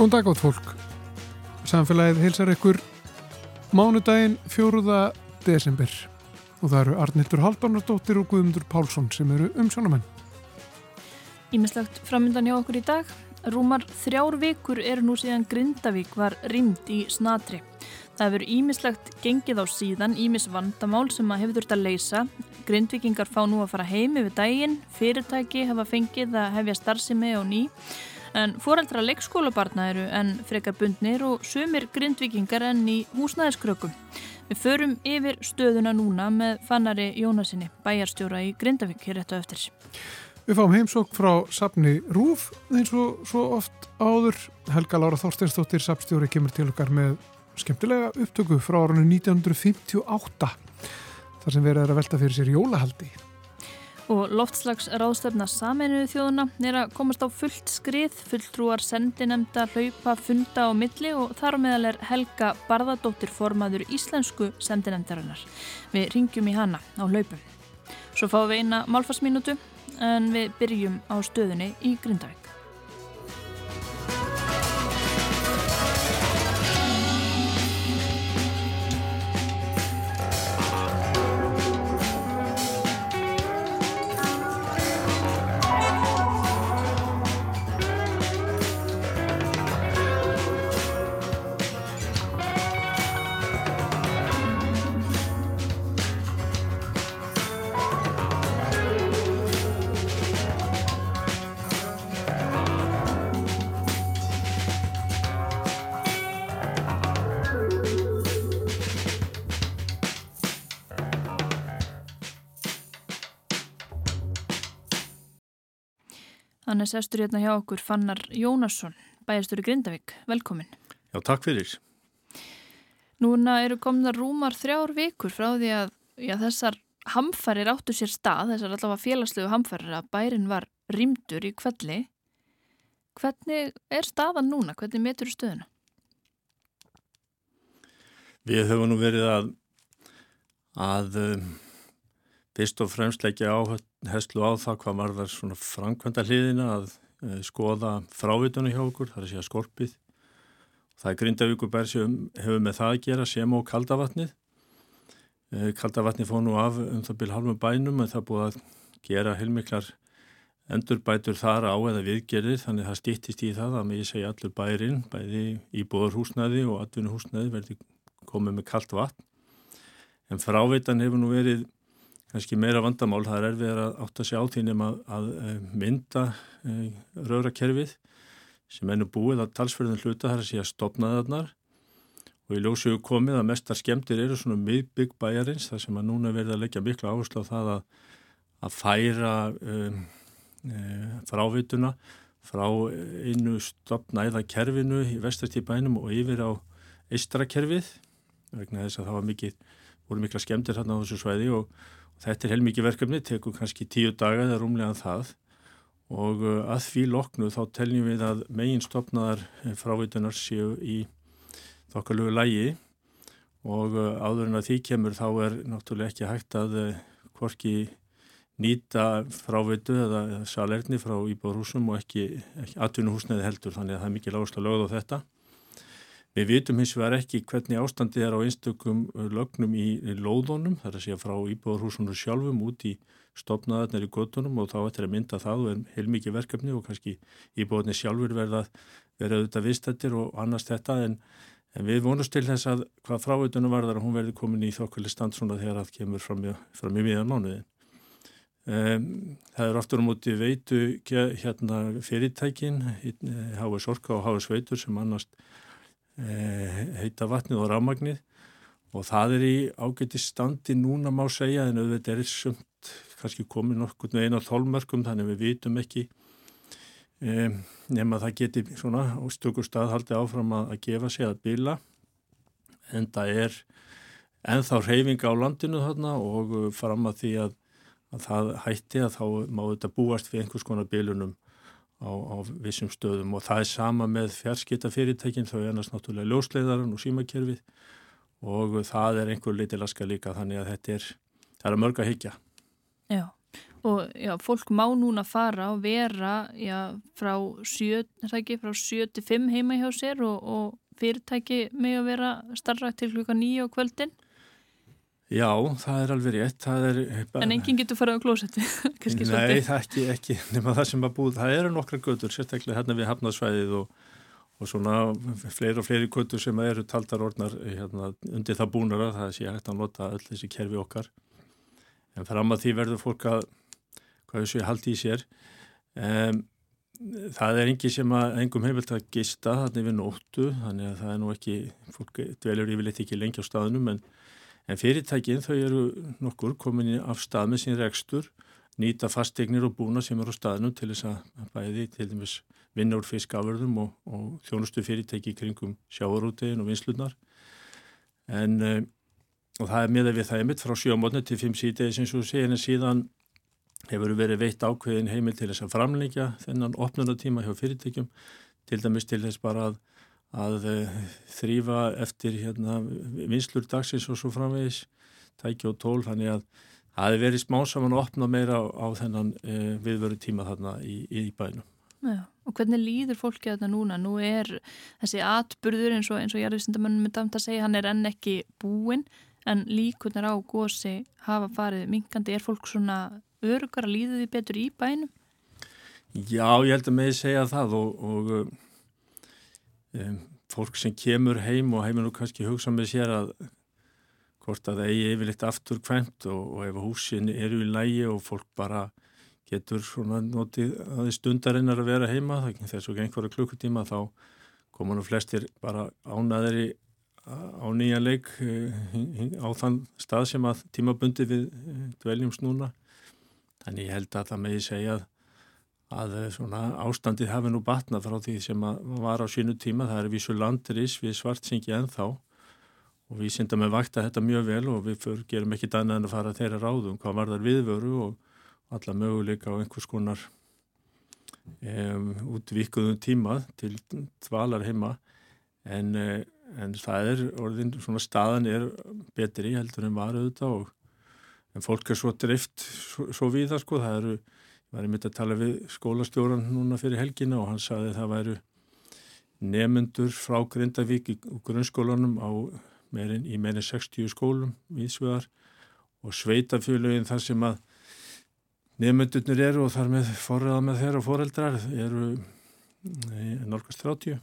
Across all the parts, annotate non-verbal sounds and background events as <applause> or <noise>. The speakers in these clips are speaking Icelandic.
Góðan dag átt fólk. Samfélagið heilsar ykkur mánudaginn 4. desember og það eru Arnildur Haldunardóttir og Guðmundur Pálsson sem eru umsjónamenn. Ímislegt framöndan hjá okkur í dag. Rúmar þrjár vikur eru nú síðan Grindavík var rýmd í snatri. Það hefur ímislegt gengið á síðan, ímis vandamál sem að hefur þurft að leysa. Grindvikingar fá nú að fara heimi við daginn, fyrirtæki hafa fengið að hefja starfsemi og ný. En foreldra leikskólabarna eru en frekar bundnir og sumir grindvikingar enn í húsnæðiskrökum. Við förum yfir stöðuna núna með fannari Jónasinni, bæjarstjóra í Grindavík hér réttu eftir. Við fáum heimsók frá sapni Rúf eins og svo oft áður. Helga Lára Þorsteinsdóttir, sapstjóri, kemur til okkar með skemmtilega upptöku frá árunni 1958 þar sem verður að velta fyrir sér jólahaldi. Og loftslags ráðstöfna saminuðu þjóðuna er að komast á fullt skrið, fulltrúar sendinemda, hlaupa, funda á milli og þar meðal er Helga Barðadóttir formaður íslensku sendinemdarinnar. Við ringjum í hana á hlaupum. Svo fáum við eina málfarsminútu en við byrjum á stöðunni í Grindavík. Hann er sestur hérna hjá okkur Fannar Jónasson, bæjastur í Grindavík. Velkomin. Já, takk fyrir. Núna eru komna rúmar þrjár vikur frá því að já, þessar hamfarir áttu sér stað, þessar allavega félagslegu hamfarir að bærin var rýmdur í kvelli. Hvernig er staðan núna? Hvernig metur stöðuna? Við höfum nú verið að, að um, fyrst og fremst leggja áherslu á það hvað var það svona framkvæmda hliðina að uh, skoða frávitunni hjá okkur, það er segja skorpið. Það er Grindavíkur sem hefur með það að gera sem og kaldavatnið. Uh, kaldavatnið fóð nú af um það byrj halvum bænum en það búið að gera heilmiklar endurbætur þar á eða viðgerðir þannig það stýttist í það að mig segja allur bærin, bæði í bóðurhúsnaði og atvinnuhúsnaði verði komið með kallt vatn. En frávitan hefur nú verið kannski meira vandamál, það er erfið að átta sig á því nema að, að mynda e, rörakerfið sem ennum búið að talsverðin hluta þar að sé að stopna þarnar og í ljósögu komið að mestar skemmtir eru svona miðbygg bæjarins þar sem að núna verði að leggja miklu áherslu á það að, að færa um, e, frávituna frá einu stopnæða kerfinu í vestartíbænum og yfir á eistrakerfið vegna þess að það var mikið, voru mikla skemmtir hérna á þessu svæði og Þetta er heilmikið verkefni, tekur kannski tíu daga eða rúmlega það. Og uh, að því loknu þá teljum við að megin stopnaðar eh, frávitunar séu í þokkalögu lægi og uh, áður en að því kemur þá er náttúrulega ekki hægt að hvorki uh, nýta frávitu eða, salerni frá íbúrhúsum og ekki, ekki atvinnuhúsneði heldur. Þannig að það er mikið lágast að lögða á þetta. Við vitum hins vegar ekki hvernig ástandið er á einstökum uh, lögnum í lóðunum, þar að segja frá íbúðarhúsunum sjálfum út í stopnaðarnir í göttunum og þá ættir að mynda það og er heilmikið verkefni og kannski íbúðarnir sjálfur verða auðvitað vistættir og annars þetta en, en við vonumst til þess að hvað fráveitunum varðar að hún verði komin í þokkvöli stand svona þegar það kemur fram í, miðan mánuðin. Um, það er oftur á móti veitu hérna fyrirtækin, H.S. Orka og H.S. Veitur sem annast Eh, heita vatnið og rámagnið og það er í ágæti standi núna má segja en auðvitað er sumt kannski komið nokkur með eina þólmörkum þannig við vitum ekki um, nema það geti svona stökur stað haldið áfram að, að gefa sig að bila en það er enþá reyfinga á landinu þarna og fram að því að, að það hætti að þá má þetta búast við einhvers konar bilunum á, á vissum stöðum og það er sama með fjarskitafyrirtækin þau er ennast náttúrulega ljósleiðaran og símakerfið og það er einhver leiti laska líka þannig að þetta er, er að mörg að higgja. Já, Og já, fólk má núna fara og vera já, frá 7-5 heima hjá sér og, og fyrirtæki með að vera starra til klukka nýju á kvöldin. Já, það er alveg rétt. Er, en enginn getur farað á klósetti? <laughs> Nei, það ekki, ekki nema það sem að búið. Það eru nokkra götur, sérstaklega hérna við hafnarsvæðið og, og svona fleiri og fleiri götur sem eru taldar orðnar hérna, undir það búnara. Það sé hægt að nota öll þessi kerfi okkar. En fram að því verður fólk að, hvað þessu haldi í sér. Um, það er engi sem að engum heimilt að gista þannig við nóttu þannig að það er nú ekki, fólk dvelur yfirleitt ekki lengi á staðnum en, en fyrirtækin þau eru nokkur komin af stað með sín rekstur nýta fastegnir og búna sem eru á staðnum til þess að bæði til dæmis vinna úr fiskaförðum og, og þjónustu fyrirtæki kringum sjáarútegin og vinslunar en og það er með að við það er mitt frá sjómotni til fimm síðdeis eins og segin en síðan hefur verið veitt ákveðin heimil til þess að framleggja þennan opnunatíma hjá fyrirtækjum til dæmis til þess bara að, að uh, þrýfa eftir hérna, vinslur dagsins og svo framvegis tæki og tól þannig að það hefur verið smá saman að opna meira á, á þennan uh, viðveru tíma þarna í, í bænum. Já, og hvernig líður fólki þetta núna? Nú er þessi atburður eins og, og Jærvísindamönnum er damt að segja, hann er enn ekki búinn en líkunar á gósi hafa farið minkandi. Er fólk svona örugar að líða því betur í bænum? Já, ég held að með segja það og, og um, fólk sem kemur heim og heimur nú kannski hugsa með sér að hvort að eigi yfirleitt aftur kvæmt og, og ef húsin eru í lægi og fólk bara getur svona notið að því stundarinnar að vera heima þess og einhverju klukkutíma þá koma nú flestir bara ánaðir á nýja leik eh, á þann stað sem að tímabundi við eh, dveljum snúna Þannig ég held að það meði segja að, að svona ástandið hafi nú batnað frá því sem var á sínu tíma. Það er vísu landris við svartsengi ennþá. Og við syndum að vakta þetta mjög vel og við för, gerum ekki dana en að fara þeirra ráðum hvað var þar viðvöru og alla möguleika á einhvers konar um, útvíkuðum tíma til dvalar heima. En, en það er orðin, svona staðan er betri heldur en var auðvitað og en fólk er svo drift svo, svo við það sko, það eru ég var einmitt að tala við skólastjóran núna fyrir helgina og hann saði það væru nefnendur frá Grindavík í grunnskólanum á meirinn, í meirinn 60 skólum viðsvegar og sveitafjölugin þar sem að nefnendurnir eru og þar með forraða með þeirra og foreldrar eru norgast 30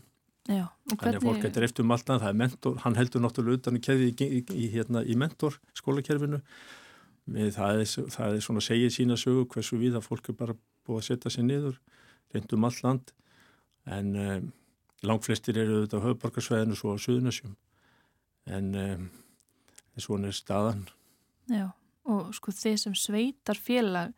Já, þannig að fólk getur eftir um allt það er mentor, hann heldur náttúrulega utan í, í, í, í hérna, mentor skólakerfinu við, það, er, það er svona að segja sína sögu hversu við að fólk er bara búið að setja sér niður reyndum all land. En um, langflestir eru auðvitað á höfðborgarsvæðinu svo á Suðunasjum en um, svona er staðan. Já, og sko þeir sem sveitar félag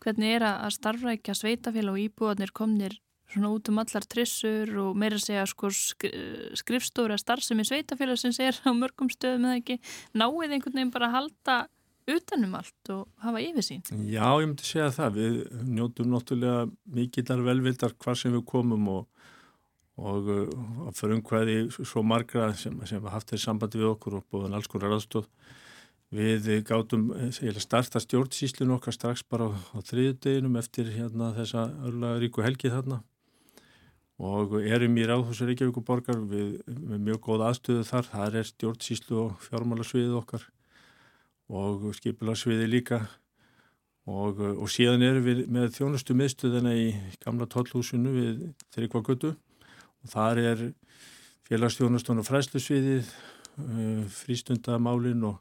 hvernig er að starfrækja sveitafélag og íbúðanir komnir svona út um allar trissur og meira segja sko skrifstóra starfsemi sveitafélag sem sér á mörgum stöðum eða ekki? Náið einhvern veginn bara að halda utanum allt og hafa yfir sín. Já, ég myndi segja það. Við njótum náttúrulega mikillar velvildar hvað sem við komum og, og, og fyrir umhverði svo margra sem, sem haft þeir sambandi við okkur og búin alls konar aðstóð. Við gátum starta stjórnsýslinu okkar strax bara á, á þriðudeginum eftir hérna, þessa örla ríku helgi þarna og erum í Ráðhúsur Reykjavík og borgar við, við mjög góð aðstöðu þar. Það er stjórnsýslu og fjármálasviðið okkar og skipilarsviði líka. Og, og síðan erum við með þjónustu miðstöðina í gamla tollhúsinu við Tryggvagötu. Og þar er félagsþjónustun og fræslusviðið, uh, frístundamálin og,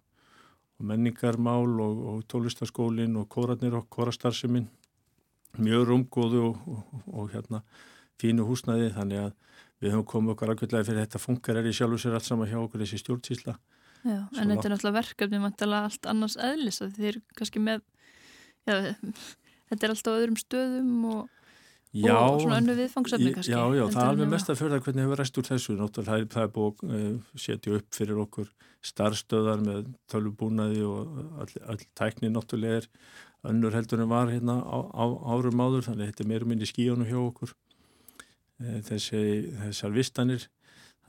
og menningarmál og, og tólistaskólin og kóratnir og kórastarsiminn mjög rumgóðu og hérna fínu húsnaði þannig að við höfum komið okkar aðgjörlega fyrir. Þetta funkar er í sjálf og sér allt sama hjá okkur þessi stjórnsísla Já, en þetta er náttúrulega verkefni mantala allt annars eðlis að þið er kannski með já, <laughs> þetta er alltaf öðrum stöðum og, já, og svona önnu viðfangsefni kannski. Já, já, það er alveg mest að förða hvernig hefur rest úr þessu, náttúrulega það er búið að uh, setja upp fyrir okkur starfstöðar með tölvubúnaði og all, all tækni náttúrulega er önnur heldur en var hérna á, á árum áður, þannig að þetta er meirum inn í skíjónu hjá okkur uh, þessi, þessar vistanir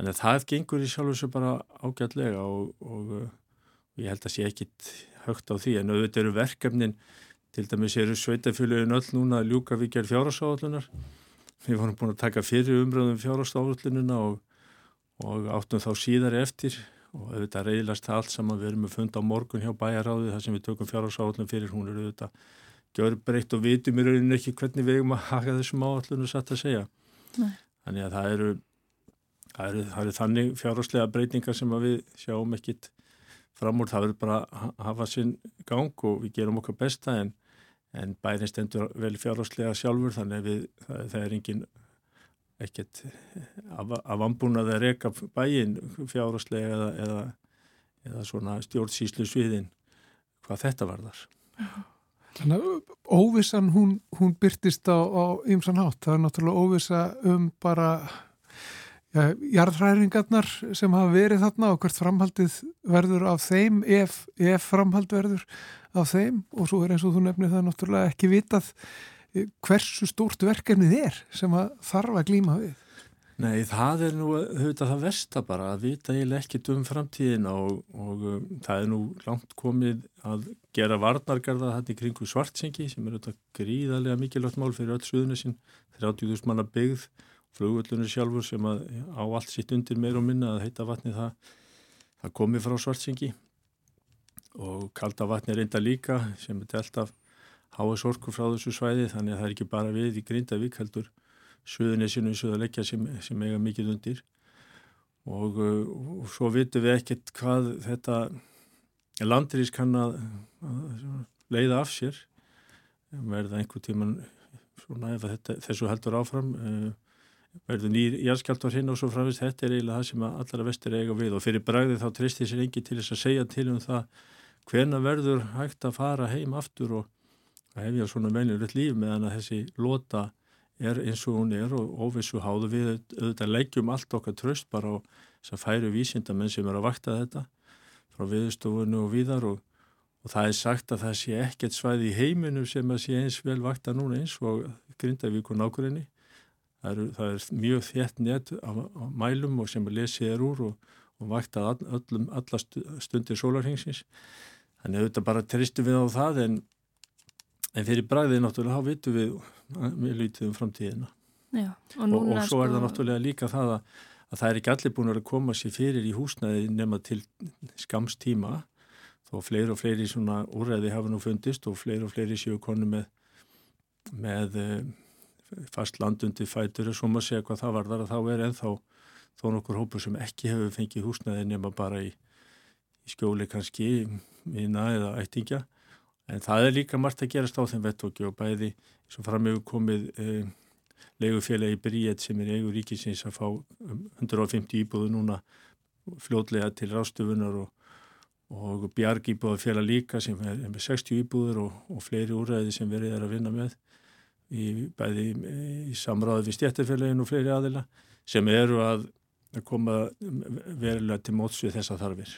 Þannig að það gengur í sjálf þessu bara ágætlega og, og, og ég held að sé ekkit högt á því. En auðvitað eru verkefnin til dæmis eru sveitafélagin öll núna að ljúka við gerð fjárhásáallunar við vorum búin að taka fyrir umröðum fjárhásáallununa og, og áttum þá síðar eftir. Og auðvitað reyðlast það allt saman. Við erum að funda á morgun hjá bæjaráði þar sem við tökum fjárhásáallun fyrir. Hún eru auðvitað gjör breytt og vitum í rauninu ekki hvernig við erum að haka þessum áallunum satt að segja. Nei. þannig að það eru það eru, það eru þannig fjárháslega breytingar sem við sjáum ekkit fram úr, það verður bara að hafa sinn gang og við gerum okkar besta en, en bærin stendur vel fjárháslega sjálfur þannig að við, það, það er engin ekkert af, af ambúnað að reyka bæin fjárháslega eða, eða, eða svona stjórnsýslu sviðin hvað þetta varðar. Þannig að óvissan hún, hún byrtist á ymsan hátt, það er náttúrulega óvissa um bara jarðræringarnar sem hafa verið þarna og hvert framhaldið verður af þeim ef, ef framhald verður af þeim og svo er eins og þú nefnir það náttúrulega ekki vitað hversu stórt verkefnið er sem að þarf að glíma við? Nei, það er nú auðvitað það versta bara að vita eiginlega ekkit um framtíðina og, og um, það er nú langt komið að gera varnargarða þetta í kringu svartsengi sem er auðvitað gríðarlega mikilvægt mál fyrir öll suðunisinn, 30.000 manna byggð, flugullunir sjálfur sem að, á allt sitt undir meir og minna að heita vatni það, það komið frá svartsengi. Og kalda vatni er enda líka sem er delt af háas orku frá þessu svæði þannig að það er ekki bara við í Grindavík heldur Suðunisinu í Suðalegja sem, sem eiga mikið undir. Og, og svo vitum við ekkert hvað þetta landrís kann að, að leiða af sér. Verða einhver tíman svona ef þetta, þessu heldur áfram uh, verður nýr jæðskjáltar hinn og svo framvist þetta er eiginlega það sem allara vestir eiga við. Og fyrir bræði þá tristir sér engi til þess að segja til um það hvena verður hægt að fara heim aftur og að hefja svona meðlurlegt líf meðan að þessi lota er eins og hún er og óvissu háðu við auðvitað leggjum allt okkar tröst bara á þess að færu vísindamenn sem er að vakta þetta frá viðstofunni og víðar og, og það er sagt að það sé ekkert svæði í heiminu sem að sé eins vel vakta núna eins og Grindavík og það, það er mjög þétt nétt á, á mælum og sem að lesið er úr og, og vakta alla stundir sólarhengsins þannig auðvitað bara tristu við á það en En fyrir bræðið náttúrulega, þá vitum við við lítið um framtíðina. Já, og, og, og svo er það sko- náttúrulega líka það að, að það er ekki allir búin að koma sér fyrir í húsnæði nema til skamstíma þó fleiri og fleiri svona úræði hafa nú fundist og fleiri og fleiri séu konu með, með eh, fast landundi fætur svo maður segja hvað það var þar að þá er ennþá þó nokkur hópur sem ekki hefur fengið húsnæði nema bara í, í skjóli kannski, minna eða ættingja. En það er líka margt að gerast á þeim vettóki og bæði svo framöfu komið eh, legufélagi Bríett sem er eigur ríkisins að fá 150 um íbúðu núna fljótlega til rástufunar og, og bjarg íbúðu félag líka sem er með 60 íbúður og, og fleiri úræði sem verið er að vinna með í, bæði í samráði við stjættarfélagin og fleiri aðila sem eru að, koma verulega til mótsu þessa þarfir.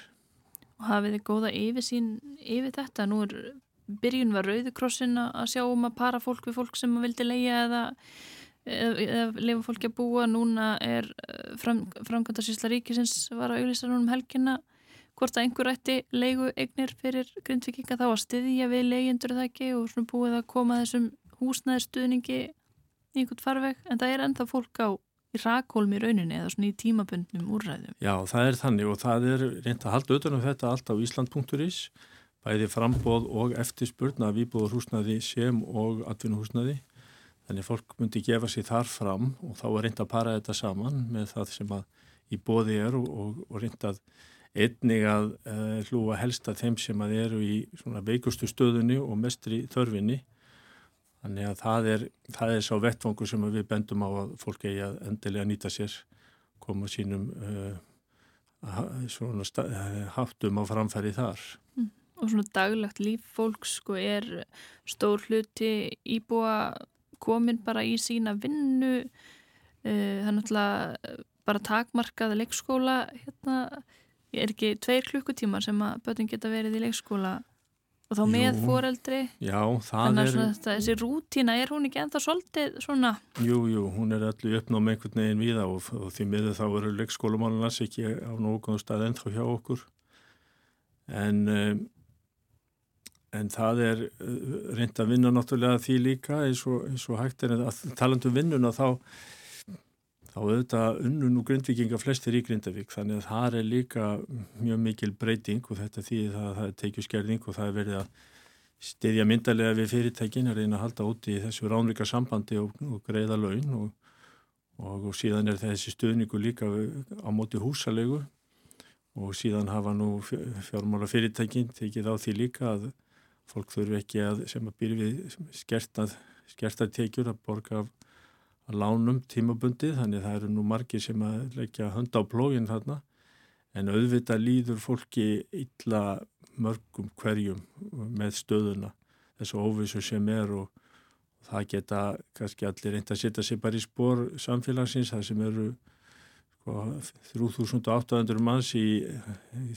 Og hafið þið góða yfirsýn yfir þetta? Nú er byrjun var Rauðikrossin að sjá um að para fólk við fólk sem vildi leia eða, eða, eða leifa fólki að búa núna er eh, fram, framkvæmdarsýsla ríkisins var að auðvisa núna um helginna hvort að einhver ætti leigu eignir fyrir grindvikinga þá að styðja við leyendur það ekki og svona búið að koma þessum húsnæðistuðningi í einhvern farveg en það er ennþá fólk á í rakólmi rauninni eða svona í tímabundnum úrræðum. Já, það er þannig og það er reynd að halda auðvitað um þetta allt á Ísland.is bæði frambóð og eftirspurn af íbúðurhúsnaði sem og atvinnuhúsnaði. Þannig fólk myndi gefa sér þar fram og þá er reynd að para þetta saman með það sem að í bóði er og, og, og reynd að einnig að uh, hlúa helsta þeim sem að eru í veikustu stöðunni og mestri þörfinni. Þannig að það er, það er sá vettvangu sem við bendum á að fólk eigi að endilega nýta sér, koma sínum uh, haftum á framfæri þar. Mm og svona daglagt líf fólks sko er stór hluti íbúa komin bara í sína vinnu uh, það er náttúrulega bara takmarkað leikskóla hérna, er ekki tveir klukkutímar sem að börn geta verið í leikskóla og þá með jú, foreldri. Já, þannig að þessi rútina er hún ekki ennþá svolítið svona? Jú, jú, hún er allir uppnáð með einhvern veginn við og, og því miður þá eru leikskólamálunars ekki á nógun stað ennþá hjá okkur. En um, en það er uh, reynd að vinna náttúrulega því líka eins og, eins og hægt er að talandu um vinnuna þá þá auðvitað unnun og grindvikinga flestir í Grindavík þannig að það er líka mjög mikil breyting og þetta því það, það er tekið skerðing og það er verið að stiðja myndarlega við fyrirtækin að reyna að halda úti í þessu ránleika sambandi og, og greiða laun og, og, og síðan er þessi stuðningu líka á móti húsalegu og síðan hafa nú fjármála fyrirtækin tekið á því líka að fólk þurfi ekki að sem að byrja við skertað tekjur að borga af að lánum tímabundið þannig það eru nú margir sem að leggja hönda á plógin þarna. En auðvitað líður fólki illa mörgum hverjum með stöðuna þessu óvissu sem er og það geta kannski allir reynd að setja sig bara í spór samfélagsins það sem eru sko, 3800 manns í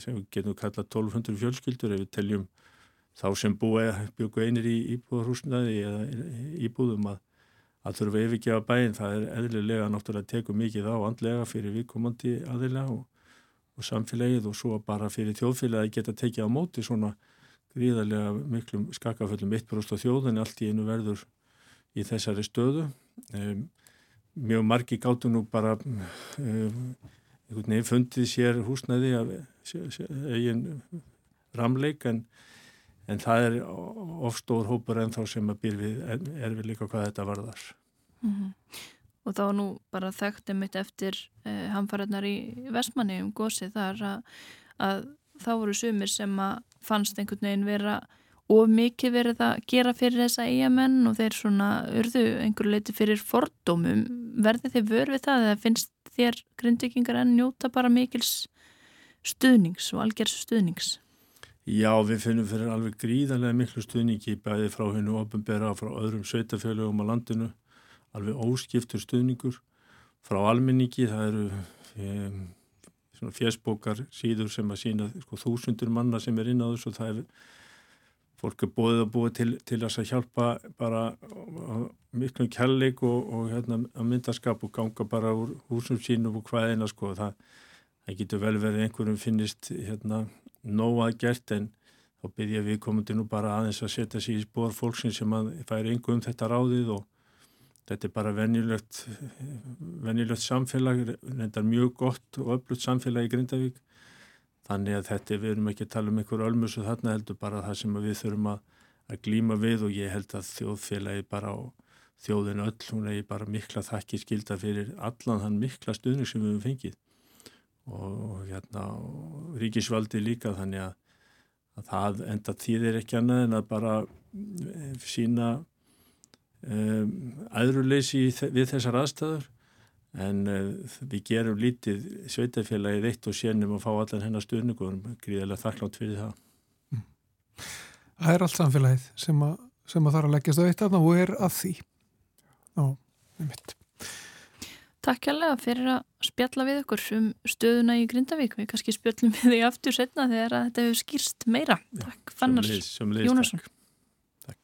sem við getum kallað 1200 fjölskyldur ef við teljum þá sem búið einir í íbúðarhúsnaði eða íbúðum að að þurfa að yfirgefa bæinn, það er eðlilega náttúrulega teku mikið á andlega fyrir viðkomandi aðilega og, og samfélagið og svo bara fyrir þjóðfélagi geta tekið á móti svona gríðarlega miklum skakaföllum 1% á þjóðan allt í einu verður í þessari stöðu. Um, mjög margi gáttu nú bara um, fundið sér húsnæði af eigin ramleik en en það er ofstór hópur en þá sem að býr við er við líka hvað þetta varðar. Mm -hmm. Og þá nú bara þekktum mitt eftir eh, hamfæraðnar í Vestmanni um gósið þar að, að þá voru sumir sem að fannst einhvern veginn vera of mikið verið að gera fyrir þessa eigamenn og þeir svona urðu einhverju leiti fyrir fordómum. Verði þeir vörfið það eða finnst þér gründvikingar enn njóta bara mikils stuðnings og algjörsu stuðnings? Já, við finnum fyrir alveg gríðarlega miklu stuðningi bæði frá hennu ofinbera frá öðrum sveitafélögum á landinu. Alveg óskiptur stuðningur. Frá almenningi, það eru um, fjersbókar síður sem að sína sko, þúsundur manna sem er inn á þessu. Og það er fólk er bóðið að búa til, til að hjálpa bara miklum kærleik og, og hérna, myndaskap og ganga bara úr húsum sínum og hvaðina sko, það, það getur vel verið einhverjum finnist hérna nóg að gert en þá byrja við komandi nú bara aðeins að setja sér í spór fólksinn sem að færi yngu um þetta ráðið og þetta er bara venjulegt, venjulegt samfélag, reyndar mjög gott og öflutt samfélag í Grindavík. Þannig að þetta við erum ekki að tala um einhver ölmus og þarna heldur bara það sem við þurfum að, að glíma við og ég held að þjóðfélagi bara á þjóðin öll, hún er bara mikla þakki skilda fyrir allan þann mikla stuðning sem við hefum fengið og hérna ríkisvaldi líka þannig að, að það enda tíðir ekki annað en að bara eh, sína um, aðruleysi við þessar aðstæður en uh, við gerum lítið sveitafélagið eitt og sénum að fá allan hennar stuðningu og erum gríðilega þakklátt fyrir það. Mm. Það er allt samfélagið sem að, sem að þarf að leggjast á eitt aðná og er að því. Já, með mitt. Takk hjálpa fyrir að spjalla við okkur um stöðuna í Grindavík. Við kannski spjallum við því aftur setna þegar þetta hefur skýrst meira. Takk Fannar Jónasson. Takk.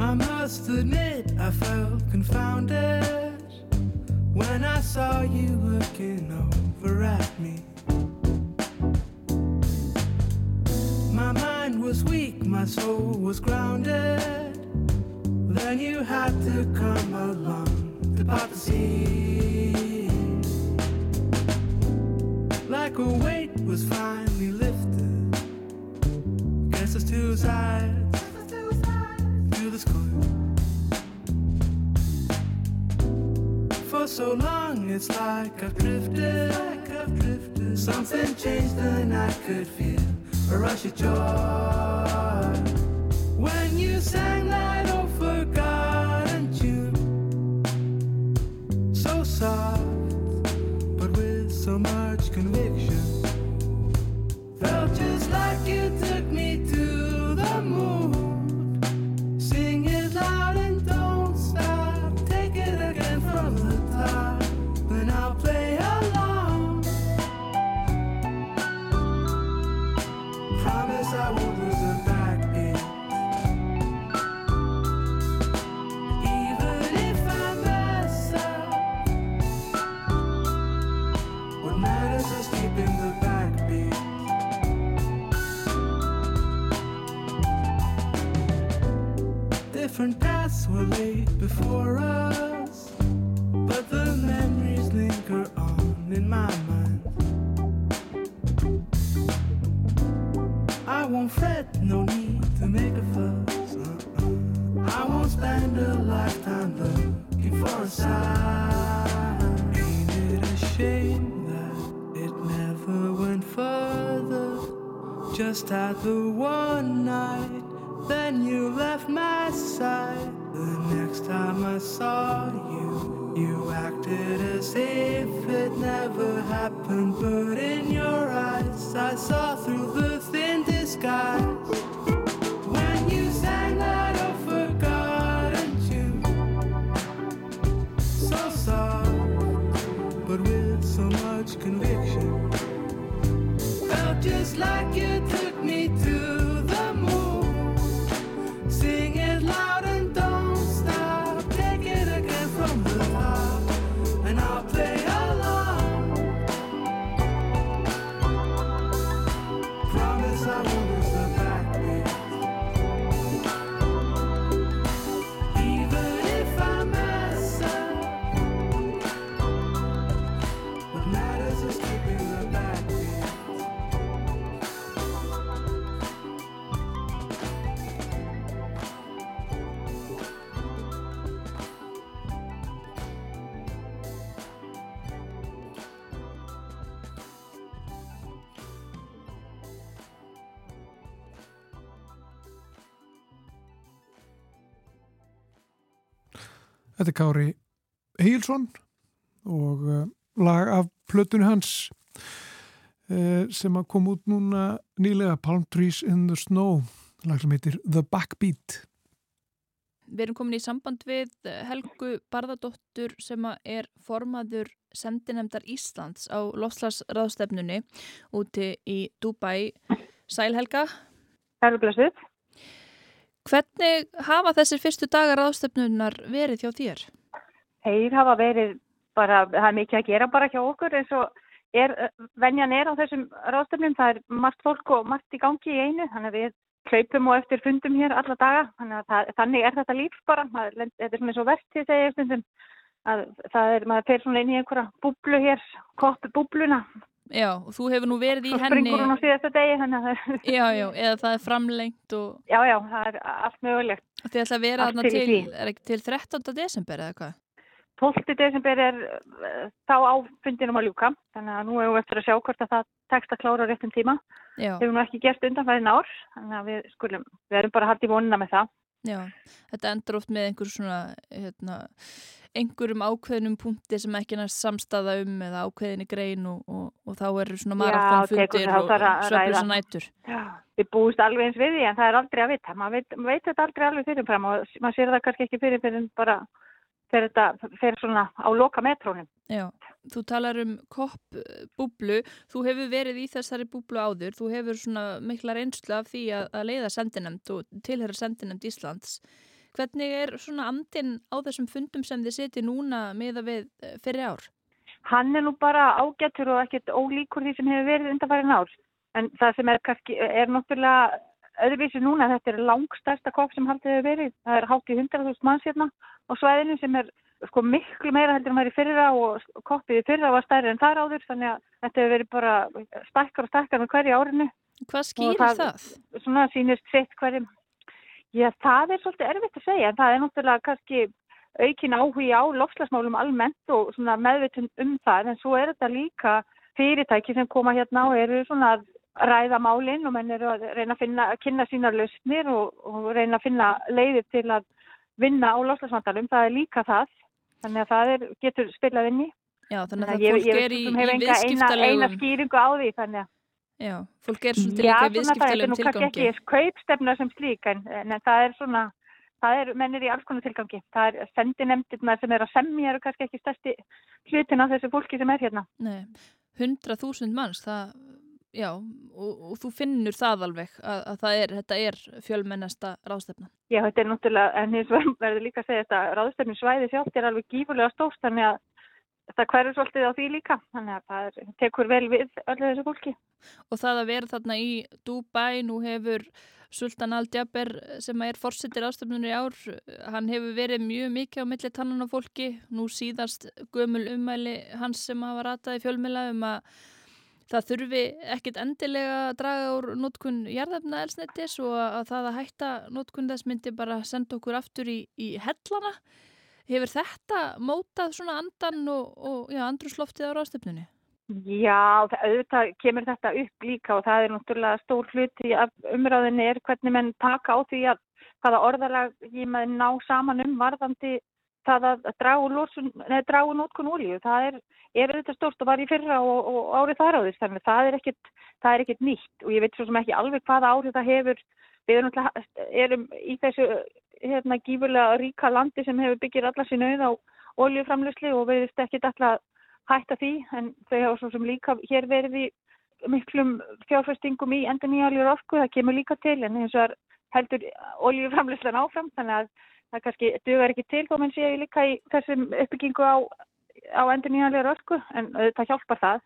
I must admit I felt confounded when I saw you looking over at me was weak, my soul was grounded. Then you had to come along to part the sea. Like a weight was finally lifted. Guess there's two sides to this coin. For so long, it's like I've drifted. Like I've drifted. Something changed and I could feel a rush of joy when you sang that old forgotten tune, so soft but with so much conviction. Felt just like you took me to the moon. Þetta er Kári Egilson og uh, lag af plötunni hans uh, sem að kom út núna nýlega Palm Trees in the Snow lag sem heitir The Backbeat Við erum komin í samband við Helgu Barðadóttur sem að er formaður sendinemdar Íslands á lofslagsraðstefnunni úti í Dubai. Sæl Helga, Erfuglasið. Hvernig hafa þessir fyrstu dagar raðstefnunar verið hjá þér? Þeir hafa verið bara, það er mikið að gera bara hjá okkur eins og er, venjan er á þessum ráðstöfnum, það er margt fólk og margt í gangi í einu, þannig að við hlaupum og eftir fundum hér alla daga, þannig að það, þannig er þetta líf bara, er- þetta er svona eins og verst til segja stundum, að það er, maður fer svona inn í einhverja búblu hér, koppu búbluna, Já, og þú hefur nú verið í svo henni, springur hún á síðasta degi, þannig að það, já, já, eða það er framlengt og já, já, það er allt mögulegt. þið ætla að vera til til, er til 13. desember eða hvað? 12. desember er uh, þá á fundinum að ljúka, þannig að nú erum við eftir að sjá hvort að það tekst að klára á réttum tíma. Já, hefur nú ekki gert undanfæðin ár þannig að við skulum, við erum bara haldið vonina með það já, þetta endur oft með einhver svona, hérna, einhverjum ákveðnum punkti sem ekki næst samstaða um eða ákveðinni grein og, og, og þá eru svona Já, það og svefnlösa ræða. nætur. við búist alveg eins við því en það er aldrei að vita maður veit, maður veit þetta aldrei alveg fyrirfram og maður sér það kannski ekki fyrir fyrir bara fyrir þetta fyrir svona á loka metrónum Já, þú talar um kopp búblu, þú hefur verið í þessari búblu áður, þú hefur svona mikla reynslu af því að, að leiða sendinemnd og tilhera sendinemnd Íslands. Hvernig er svona andin á þessum fundum sem þið seti núna miða við eh, fyrri ár? hann er nú bara ágættur og ekkert ólíkur því sem hefur verið undanfærin ár en það sem er er náttúrulega öðruvísi núna þetta er langstærsta kopp sem haldið hefur verið það er hátt í 100.000 manns hérna á svæðinu sem er sko miklu meira heldur en var í fyrra og koppið í fyrra var stærri en þar áður þannig að þetta hefur verið bara stækkar og stækkar með hverju árinu. Hvað skýrir það- það? svona sýnist sitt hverjum. Já, það er svolítið erfitt að segja en það er náttúrulega kannski aukin áhugi á lofslagsmálum almennt og svona meðvitun um það en svo er þetta líka fyrirtæki sem koma hérna og eru svona að ræða málinn og menn eru að reyna að, finna, að kynna sínar lausnir og, og reyna að finna leiðir til að vinna á lofslagsvandalum, það er líka það þannig að það er, getur spilað inn í Já, þannig Þannig að að ég, fólk er í, í enga eina, viðskiptalegum, skýringu á því þannig að já, fólk er svolítið Já, líka í svona það er viðskiptalegum nú kannski tilgangi. ekki kaupstefna sem slík en, en það er svona, það er mennir í alls konar tilgangi. Það er sendinemndirna sem er að semja eru kannski ekki stærsti hlutin af þessu fólki sem er hérna. Nei, 100.000 manns, það, já, og, og þú finnur það alveg að, að það er, þetta er fjölmennasta ráðstefna. Já, þetta er náttúrulega, en vegar <laughs> verður líka að segja þetta, ráðstefni svæði sjálft er alveg gífurlega stórt þannig að það hverju svolítið á því líka, þannig að það tekur vel við öllu þessu fólki. Og það að vera þarna í Dubai, nú hefur Sultan Al-Jaber sem er fórsettir ástöfnunir í ár, hann hefur verið mjög mikið á milli tannan á fólki, nú síðast gömul umæli hans sem hafa ratað í fjölmila um að það þurfi ekkit endilega að draga úr nótkun jarðefna elsnettis og að það að hætta nótkun þess myndi bara senda okkur aftur í, í hellana. Hefur þetta mótað svona andan og, og já, andrusloftið á ráðstöfnunni? Já, auðvitað kemur þetta upp líka og það er náttúrulega stór hluti af umræðinni er hvernig menn taka á því að hvaða orðalag ég maður ná saman um varðandi það að dragu nótkun ólíu. Það er, er þetta stórt og var í fyrra og, og árið þar á þess, þannig það er, ekkit, það er ekkit nýtt og ég veit svo sem ekki alveg hvaða árið það hefur. Við erum, erum í þessu hérna, gífurlega ríka landi sem hefur byggjir allar sín auð á óljuframlösli og við veist ekki alltaf hætta því en þau hafa svo sem líka hér verið í miklum fjárfæstingum í endur nýjalur orku, það kemur líka til en eins og heldur óljuframlöslan áfram þannig að það kannski dugar ekki til þó menn séu líka í þessum uppbyggingu á, á endur nýjanlegar orku en það hjálpar það.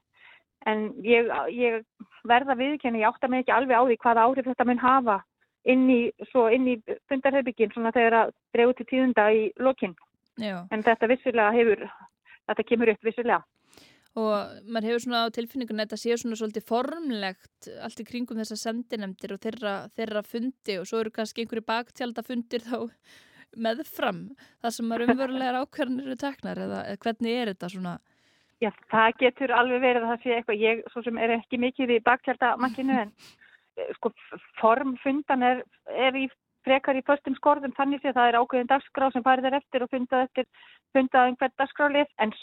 En ég, ég verða viðkenni, ég átta mig ekki alveg á því hvaða áhrif þetta mun hafa inn í, í fundarhefbyggin svona þegar að dregu til tíðunda í lokinn en þetta vissulega hefur þetta kemur upp vissulega. Og maður hefur svona á tilfinningunni að þetta sé svona svolítið formlegt allt í kringum þessa sendinemdir og þeirra, þeirra fundi og svo eru kannski einhverju baktjaldafundir þá meðfram það sem maður umverulegar ákvarðanir eru teknar eða, hvernig er þetta svona? Já, það getur alveg verið að það sé eitthvað, ég svo sem er ekki mikið í bakkjaldamakkinu en eh, sko formfundan er, er í frekar í förstum skorðum þannig að það er ákveðin dagskrá sem farið er eftir og fundað eftir fundað um hvert dagskrálið en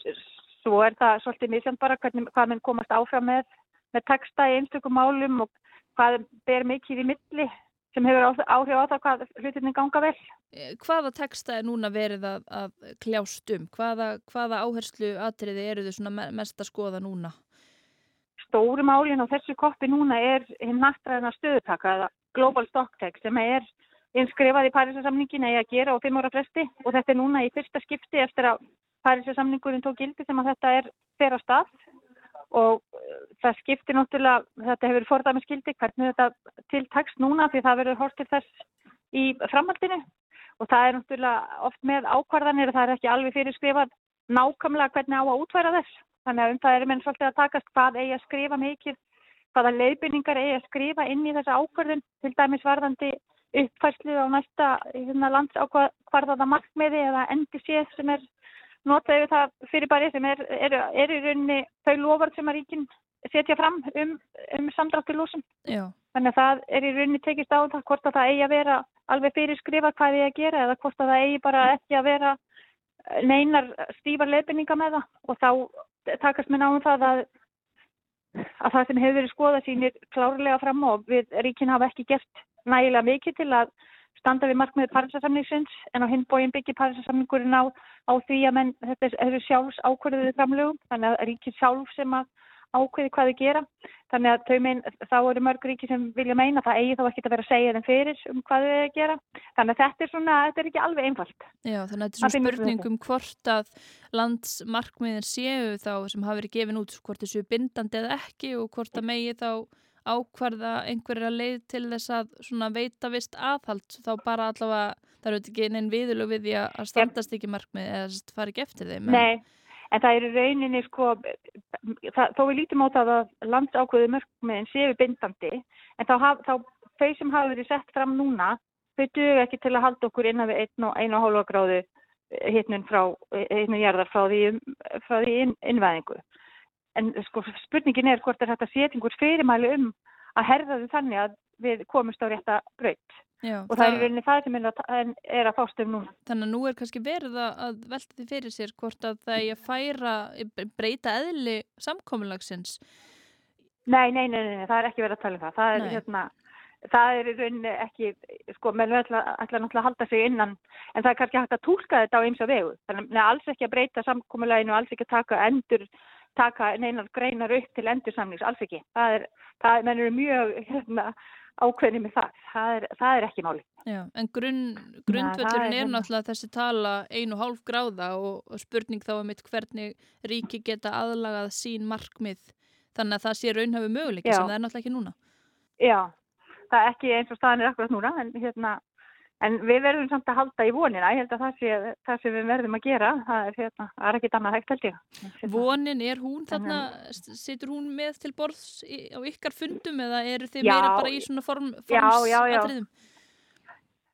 svo er það svolítið misjand bara hvernig, hvað minn komast áfram með, með texta í einstökum málum og hvað ber mikið í milli sem hefur áhrif á það hvað hlutinni ganga vel. Eh, hvaða texta er núna verið að, að kljást um? Hvaða, hvaða áherslu atriði eru þau mest að skoða núna? Stóri málin á þessu koppi núna er hinn nattræðina stöðutaka eða Global Stocktake sem er inskrifað í Parísasamningin eða gera á fimm ára fresti og þetta er núna í fyrsta skipti eftir að Parísasamningurinn tók gildi sem að þetta er fyrir stað og eh, það skiptir náttúrulega, þetta hefur forðað með skildi hvernig þetta tiltakst núna því það verður hort til þess í framhaldinu. Og það er náttúrulega oft með ákvarðanir og það er ekki alveg fyrir skrifað nákvæmlega hvernig á að útværa þess. Þannig að um það er menn svolítið að takast hvað eigi að skrifa mikið, hvaða leiðbynningar eigi að skrifa inn í þessa ákvarðin til dæmis varðandi uppfærslu á næsta hérna, landsákvarðaða markmiði eða séð sem er nota yfir það fyrirbæri sem er, er, er í rauninni þau lofar sem að ríkinn setja fram um, um samdráttur lúsum. Þannig að það er í rauninni tekist á það hvort að það eigi að vera alveg fyrir skrifa hvað þið að gera eða hvort að það eigi bara ekki að vera neinar stífar leifinninga með það og þá takast mér náðum það að, að það sem hefur verið skoða sínir klárlega fram og við ríkinn hafa ekki gert nægilega mikið til að standa við markmiðið Parísasamningsins en á hinbóin byggir Parísasamningurinn á, á því að menn, þetta eru sjálfs ákvörðuðið framlögum, þannig að ríkir sjálf sem að ákveði hvað þið gera. Þannig að mein, þá eru mörg ríki sem vilja meina það eigi þá ekki að vera að segja þeim fyrir um hvað þið gera. Þannig að þetta er svona, þetta er ekki alveg einfalt. Já, þannig að þetta er svona spurning um hvort að landsmarkmiðin séu þá sem hafi verið gefin út, hvort þessu bindandi eða ekki og hvort að megi þá ákvarða einhverja leið til þess að veita vist aðhald þá bara allavega, það eru ekki einn viðlug við því að standast ekki markmið eða fara ekki eftir þeim. Nei, en það eru rauninni sko, það, þó við lítum á það að landsákvöðu markmiðin séu bindandi, en þá, þá þau sem hafa verið sett fram núna, þau dög ekki til að halda okkur innan við einu og einu og hálfa gráðu hittnum frá, hittnum jarðar frá því, frá því inn, innvæðingu en sko spurningin er hvort er þetta setjingur fyrirmæli um að herða þau þannig að við komumst á rétta braut Já, og það, það er rauninni það sem er að, er að fást um núna. Þannig að nú er kannski verið að velta því fyrir sér hvort að það er að færa, breyta eðli samkominnlagsins. Nei, nei, nei, nei, það er ekki verið að tala um það. Það er, hérna, það er rauninni ekki, sko, meðal ætla, ætla náttúrulega að halda sig innan, en það er kannski hægt að tólka þetta á eins og vegu. Þannig að alls ekki að breyta samkominnlaginu og alls ekki að taka endur taka neinar greinar upp til endursamnings, alls ekki. Það er, það, menn eru mjög, hérna, ákveðni með það. Það er, það er ekki máli. Já, en grunn, grundvöldurinn er, er náttúrulega þessi tala einu hálf gráða og, og spurning þá um mitt hvernig ríki geta aðlagað sín markmið þannig að það sé raunhafi möguleiki sem það er náttúrulega ekki núna. Já, það er ekki eins og staðan er akkurat núna en, hérna, en við verðum samt að halda í vonina. Ég held að það sé það sem við verðum að gera. Það er, hérna, það er ekki annað hægt held ég. Vonin, er hún þarna, situr hún með til borðs á ykkar fundum eða eru þið Já. meira bara í svona form, Já, já, já. formsatriðum?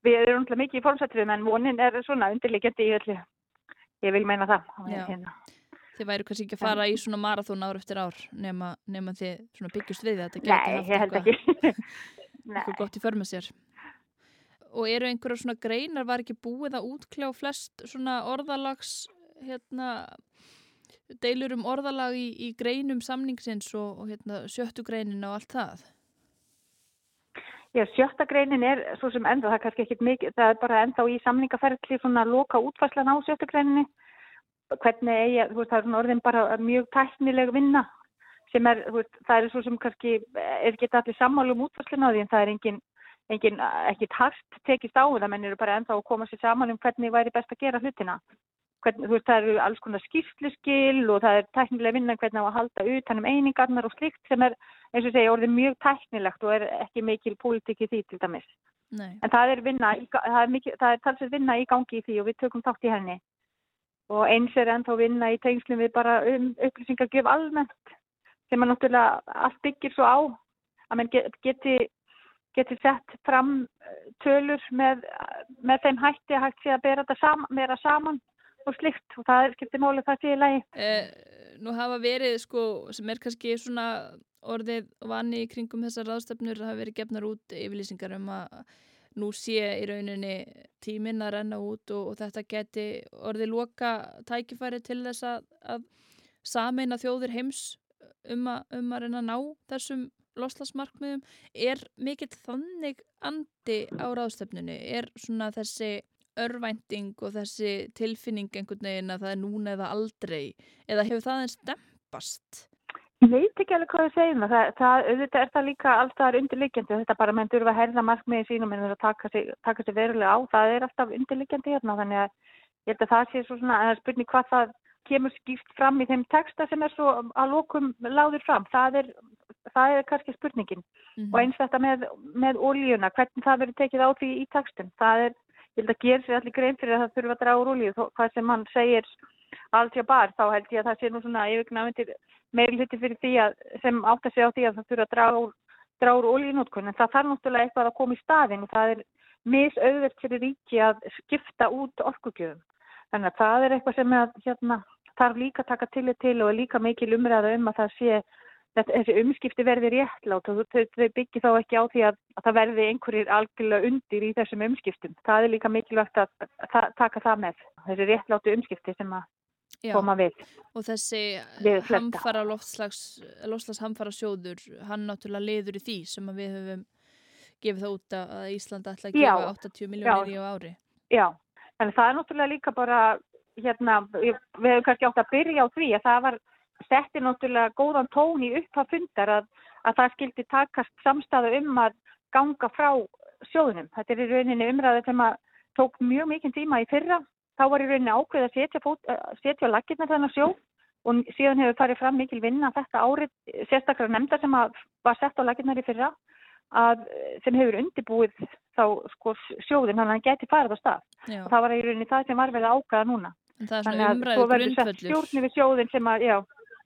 Við erum náttúrulega mikið í formsættriðum en vonin er svona undirliggjandi í öllu. Ég vil meina það. Hérna. Þið væru kannski ekki að fara í svona marathón ár eftir ár nema, nema þið svona byggjust við þetta gæti Nei, held eitthvað- <laughs> eitthvað gott í för með sér. Og eru einhverjar svona greinar, var ekki búið að útkljá flest svona orðalags, hérna, deilur um orðalag í, í greinum samningsins og, og hérna, sjöttu greinin og allt það? Já, sjötta greinin er svo sem enda, það er kannski ekkit mikið, það er bara enda í samningaferðli svona loka útfærslan á sjöttu greininni. Hvernig eigi, að- þú veist, það er svona orðin bara mjög tæknileg vinna sem er, þú veist, það er svo sem kannski er ekki allir sammálu um útfærslun á því en það er engin, engin ekki tart tekist á það, menn eru bara enda að koma sér saman um hvernig væri best að gera hlutina. Hvernig, þú veist, það eru alls konar skýrsluskil og það er tæknileg vinna hvernig á að halda utan um einingarnar og slikt sem er, eins og segja, orðið mjög tæknilegt og er ekki mikil pólitík í því til dæmis. Nei. En það er vinna, það er, mikið, það er talsveit vinna í gangi í því og við tökum þátt í henni. Og eins er ennþá vinna í tengslum við bara um upplýsingagjöf almennt sem að náttúrulega allt byggir svo á að mann get- geti, geti sett fram eh, tölur með, með þeim hætti að hægt sé að bera þetta sam, meira saman og slikt og það er skiptið máli það sé í lagi. Eh, nú hafa verið sko, sem er kannski svona orðið vani kringum þessar ráðstefnur hafa verið gefnar út yfirlýsingar um að nú sé í rauninni tíminn að renna út og, og þetta geti orðið loka tækifæri til þess að, að sameina þjóðir heims um að, um að reyna að ná þessum loslasmarkmiðum. Er mikill þannig andi á ráðstefnunni? Er svona þessi örvænting og þessi tilfinning einhvern veginn að það er núna eða aldrei eða hefur það eins dempast? Ég veit ekki alveg hvað ég segir það. það, það auðvitað er það líka alltaf undirliggjandi þetta bara menn þurfa að herða markmiði sínum en þurfa að taka sig, taka sig verulega á það er alltaf undirliggjandi hérna þannig að ég held að það sé svo svona að spurning hvað það kemur skýrt fram í þeim texta sem er svo að lokum láður fram það er, það er kannski spurningin. Mm og eins þetta með, með ólíuna hvernig það verður tekið á því í textum. Það er, ég held að gera sér allir grein fyrir að það þurfa að draga úr ólíu hvað sem hann segir allt hjá bar þá held ég að það sé nú svona yfirgnafendir meiri hluti fyrir því að sem átt að segja á því að það þurfa að draga úr, draga úr ólínótkun en það þarf náttúrulega eitthvað að koma í staðin og það er misauðvert fyrir ríki að skipta út orkugjöfum. Þannig að það er eitthvað sem að, hérna, þarf líka að taka tillit til og er líka mikil umræða um að það sé þetta, þessi umskipti verði réttlátt og þau, þau byggi þá ekki á því að, að það verði einhverjir algjörlega undir í þessum umskiptum. Það er líka mikilvægt að, að, að taka það með, þessi réttláttu umskipti sem að Já, koma við. og þessi hamfara loftslags, loftslags hamfara sjóður, hann náttúrulega liður í því sem við höfum gefið það út að að Ísland ætla að gefa 80 miljónir í ári. Já, en það er náttúrulega líka bara, hérna, við hefum kannski átt að byrja á því að það var setti náttúrulega góðan tón í upphaf fundar að, að það skildi takast samstæðu um að ganga frá sjóðunum. Þetta er í rauninni umræðu sem að tók mjög mikinn tíma í fyrra. Þá var í rauninni ákveð að setja, fót, að setja á laggirna þennan sjó og síðan hefur farið fram mikil vinna þetta árið, sérstaklega nefnda sem að var sett á laggirnar í fyrra að, sem hefur undirbúið þá sko, sjóðin, þannig að hann geti farið á stað. Já, Og það var í rauninni það sem var að ákveða núna. en það er svona að umræðu svo verður sett grundvöllur. stjórn yfir sjóðin sem að, já,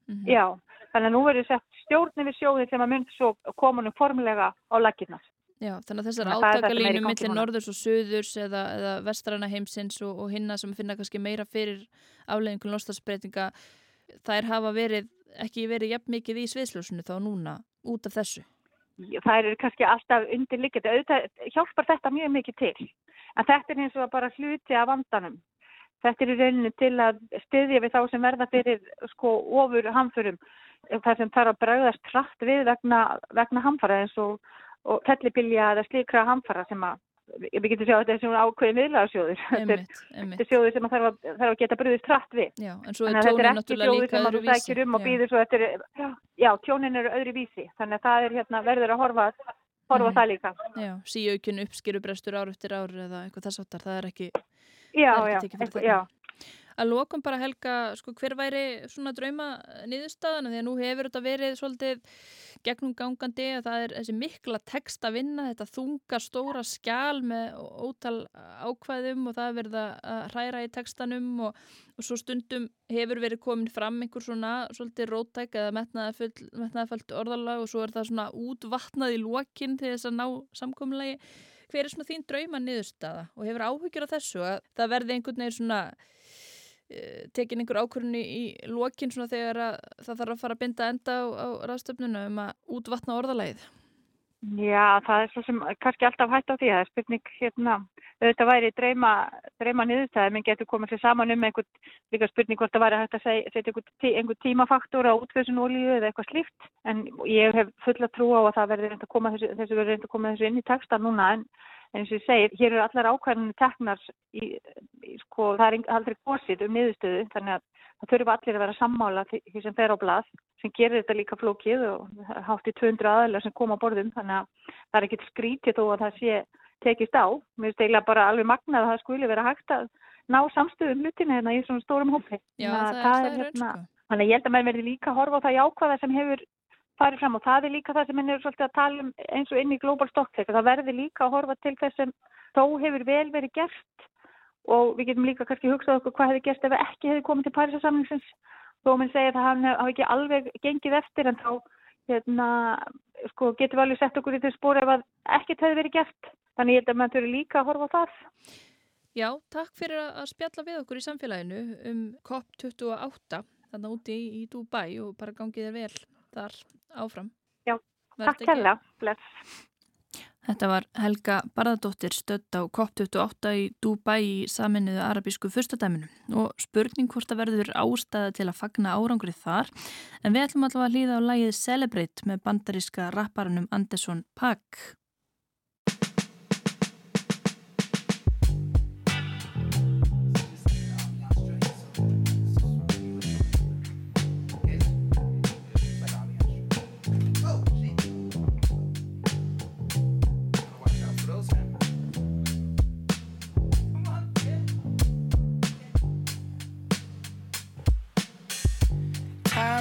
Mhm. já, þannig að nú verður sett stjórn yfir sjóðin sem að mynd svo koma nú formulega á laginnar. Já, þannig að þessar er átakalínu núna. norðurs og söðurs eða, eða vestrana heimsins og, og hinna sem finna kannski meira fyrir afleðingum lostasbreytinga, þær hafa verið, ekki verið jafn mikið í sviðsljósunu þá núna út af þessu. Það eru kannski alltaf auðvitað hjálpar þetta mjög mikið til. En þetta er eins og bara hluti af vandanum. Þetta er í rauninu til að styðja við þá sem verða fyrir sko ofur hamförum. Það sem þarf að bregðast hratt við vegna, vegna hamfara eins og, og fellibilja eða slíkra hamfara sem að, við getum sjá að þetta er svona ákveðin viðlagasjóður. Þetta er er sjóður sem þarf, að, þarf að geta brúðist hratt við. Já, en svo er er ekki náttúrulega líka öðru sækir um og býður svo eftir, já, já, tjónin eru öðru vísi. Þannig að það er hérna, verður að horfa horfa á Mhm. það líka. Já, síaukinn uppskýrubrestur ár eftir ár eða eitthvað þess áttar, það er ekki, Já, já, já. Að lokum bara Helga, sko, hver væri svona drauma niðurstaðan því að nú hefur þetta verið svolítið gegnum gangandi að það er þessi mikla text að vinna, þetta þunga stóra skjál með ótal ákvæðum og það er verið að hræra í textanum og, og svo stundum hefur verið komin fram einhver svona svolítið rótæk eða metnaðafullt orðalag og svo er það svona útvatnað í lokin til þess að ná samkomulegi. Hver er svona þín drauma niðurstaða og hefur áhyggjur af þessu að það verði einhvern veginn svona eh, tekin einhver ákvörðunni í lokin svona þegar að það þarf að fara að binda enda á, á ráðstöfnuna um að útvatna orðalagið. Já, það er svo sem kannski alltaf hægt á því. Það er spurning hérna, auðvitað væri dreyma, dreyma niðurstæði, menn getur komið sér saman um einhvern, líka spurning hvort það væri hægt að setja einhvern, tí, einhvern tímafaktor á útfjöðsun olíu eða eitthvað slíft. En ég hef fulla trú á að það verði reynd að koma þessu, þessu reynd að koma þessu inn í texta núna En eins og ég segir, hér eru allar ákvæðinu teknar, í, í, sko, það er aldrei gósið um niðurstöðu, þannig að það þurfa allir að vera sammála því, sem fer á blað, sem gerir þetta líka flókið og hátt í 200 aðalega sem koma á borðum, þannig að það er ekkert skrítið þó að það sé tekist á. Mér eiginlega bara alveg magnað að það skuli vera hægt að ná samstöðum hlutinu hérna í svona stórum hópi. Já, það, það er, það er hérna. Þannig að ég held að maður verði líka að horfa á það jákvæða sem hefur farið fram og það er líka það sem henni er svolítið að tala um eins og inn í Global Stocktake. Það verði líka að horfa til þess sem þó hefur vel verið gert og við getum líka kannski hugsað okkur hvað hefði gert ef ekki hefði komið til Parísasamlingsins. Þó minn segja að hann hafi ekki alveg gengið eftir en þá hérna, sko, getum við alveg sett okkur í þessu spóri ef ekkert hefði verið gert. Þannig ég held að maður þurfi líka að horfa á það. Já, takk fyrir að spjalla við okkur í samfélaginu um COP28 þannig úti í, Dubai og bara gangið þér vel þar áfram. Já, Vertu takk hella. Bless. Þetta var Helga Barðardóttir stödd á COP28 í Dubai í saminuðu arabísku fyrstadæminu og spurning hvort að verður ástæða til að fagna árangri þar en við ætlum allavega að hlýða á lægið Celebrate með bandaríska rapparanum Anderson Paak.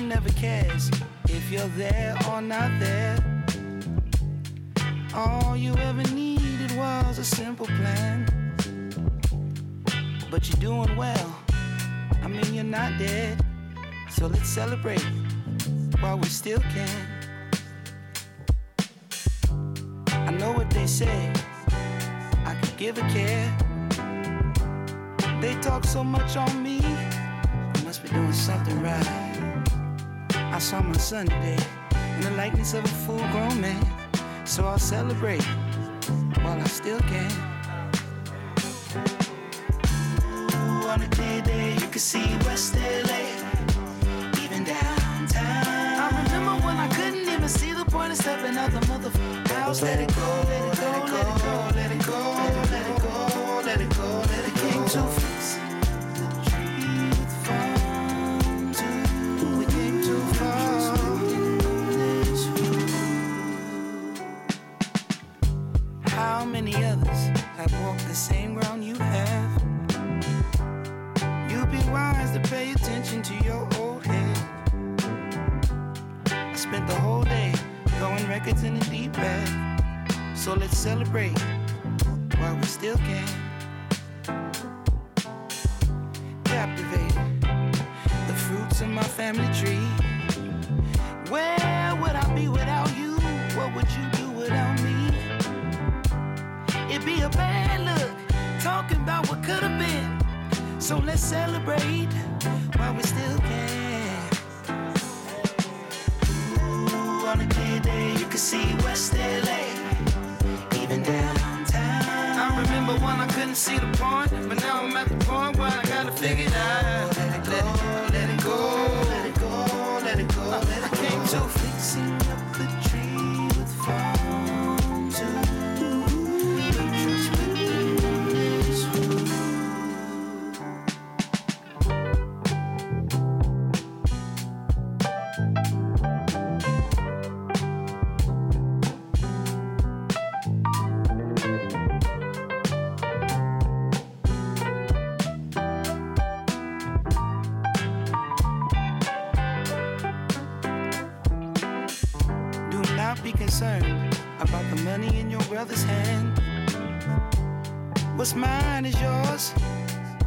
Never cares if you're there or not there. All you ever needed was a simple plan. But you're doing well. I mean, you're not dead. So let's celebrate while we still can. I know what they say. I could give a care. They talk so much on me. I must be doing something right. I saw my son today in the likeness of a full grown man. So I'll celebrate while I still can. Ooh, on a clear day, you can see West LA, even downtown. I remember when I couldn't even see the point of stepping out the motherfucking house. Let it go, let it go, let it go, let it go, let it go, let it go, let it came too fast. The in the deep bag. So let's celebrate while we still can. Captivated the fruits of my family tree. Where would I be without you? What would you do without me? It'd be a bad look talking about what could have been. So let's celebrate while we still can. See West concerned about the money in your brother's hand. What's mine is yours.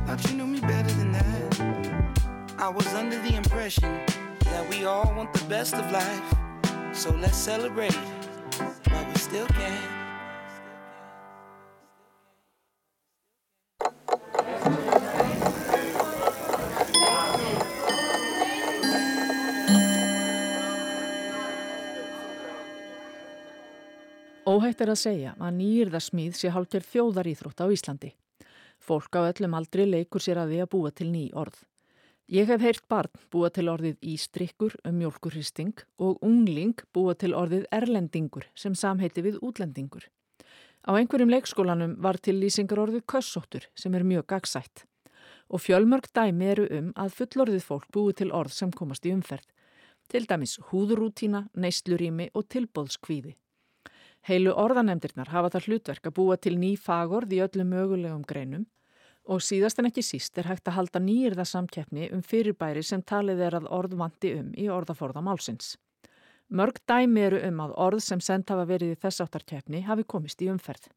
Thought you knew me better than that. I was under the impression that we all want the best of life. So let's celebrate while we still can. Óhætt er að segja að nýjirðasmíð sé hálfgerð þjóðaríþrótt á Íslandi. Fólk á öllum aldri leikur sér að því að búa til ný orð. Ég hef heyrt barn búa til orðið ístrykkur um mjölkurhristing og ungling búa til orðið erlendingur sem samheiti við útlendingur. Á einhverjum leikskólanum var til lýsingar orðið kössóttur sem er mjög gagsætt. Og fjölmörg dæmi eru um að fullorðið fólk búi til orð sem komast í umferð. Til dæmis húðurútína, neyslurími og tilbóðskvíði. Heilu orðanemdirnar hafa það hlutverk að búa til ný fagorð í öllum mögulegum greinum og síðast en ekki síst er hægt að halda nýjirða samkeppni um fyrirbæri sem talið er að orð vanti um í orðaforða málsins. Mörg dæmi eru um að orð sem send hafa verið í þessáttarkeppni hafi komist í umferð.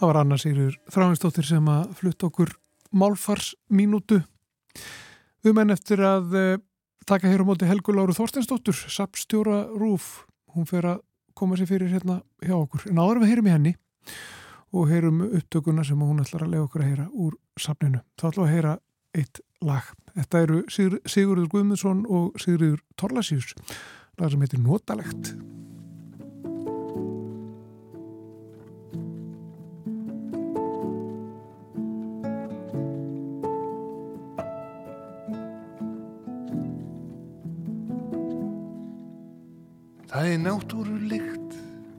Það var Anna Sigriður Þráinsdóttir sem að flutt okkur málfarsmínútu. Um enn eftir að uh, taka hér á móti Helgu Láru Þorstensdóttur, sapstjóra Rúf. Hún fer að koma sér fyrir hérna hjá okkur. En áður við heyrum í henni og heyrum upptökuna sem hún ætlar að lega okkur að heyra úr sapninu. Það ætla að heyra eitt lag. Þetta eru Sigur, Sigurður Guðmundsson og Sigurður Torlasíus. Það sem heitir Notalegt. Það er náttúrulikt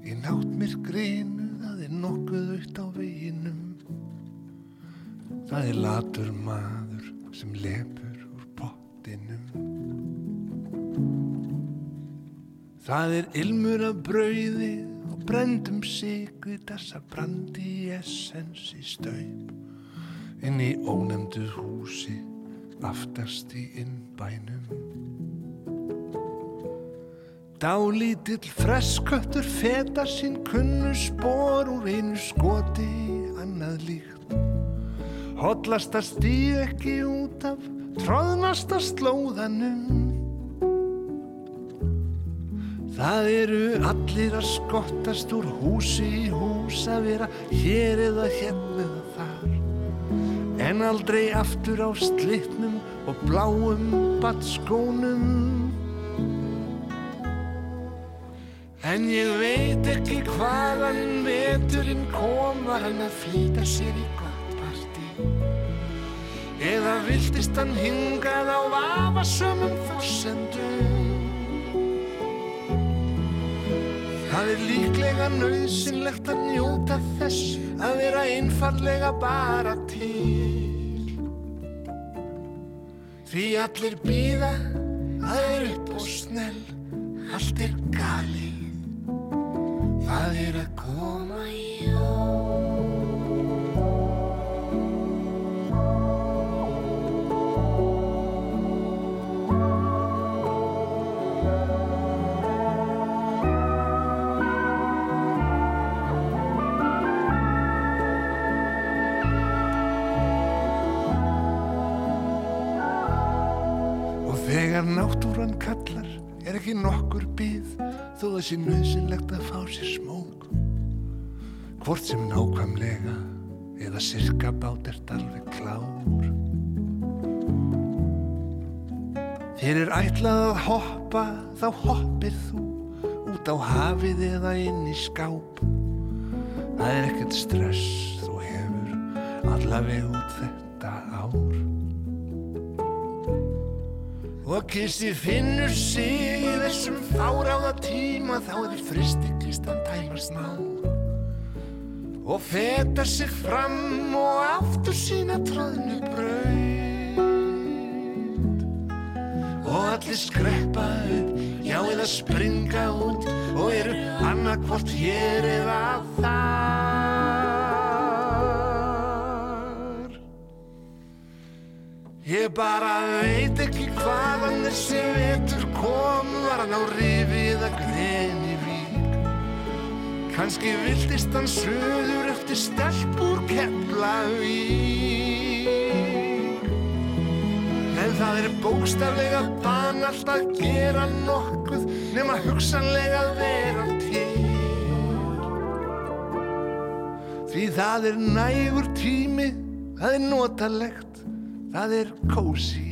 í náttmyrkrinu, það er nokkuð aukt á veginum. Það er latur maður sem lepur úr pottinum. Það er ilmur af brauði og brendum sigri þessar brandi í essens í staup. Inn í ónefndu húsi aftast í innbænum. Dálítill fresköttur feta sín kunnu spór úr einu skoti annað líkt. Hollasta stíð ekki út af tróðnasta slóðanum. Það eru allir að skottast úr húsi í hús að vera hér eða hérna eða þar. En aldrei aftur á slitnum og bláum batskónum. En ég veit ekki hvaðan veturinn kom var hann að flýta sér í gott partí. Eða viltist hann hingað á vafasömmum forsendum. Það er líklega nöðsynlegt að njóta þess að vera einfallega bara til. Því allir býða, það er upp og snell, allt er galið Það er að koma Og það sé nöðsynlegt að fá sér smók. Hvort sem nákvæmlega eða sirka bát ert alveg klár. Þér er ætlað að hoppa, þá hoppir þú út á hafið eða inn í skáp. Það er ekkert stress, þú hefur allaveg Og kissi finnur sig í þessum fáráða tíma þá er fristiklistan tæmar smá og feta sig fram og aftur sína tróðnu braut. Og allir skreppa upp, já eða springa út og eru annarkvort hér eða þar Ég bara veit ekki hvaðan þessi vetur kom. Var hann á rifið að greni vík? Kanski viltist hann söður eftir stelpur Keflavík. En það er bókstaflega banalt að gera nokkuð hugsanlega að vera til. Því það er nægur tími, það er notalegt, það er kósi,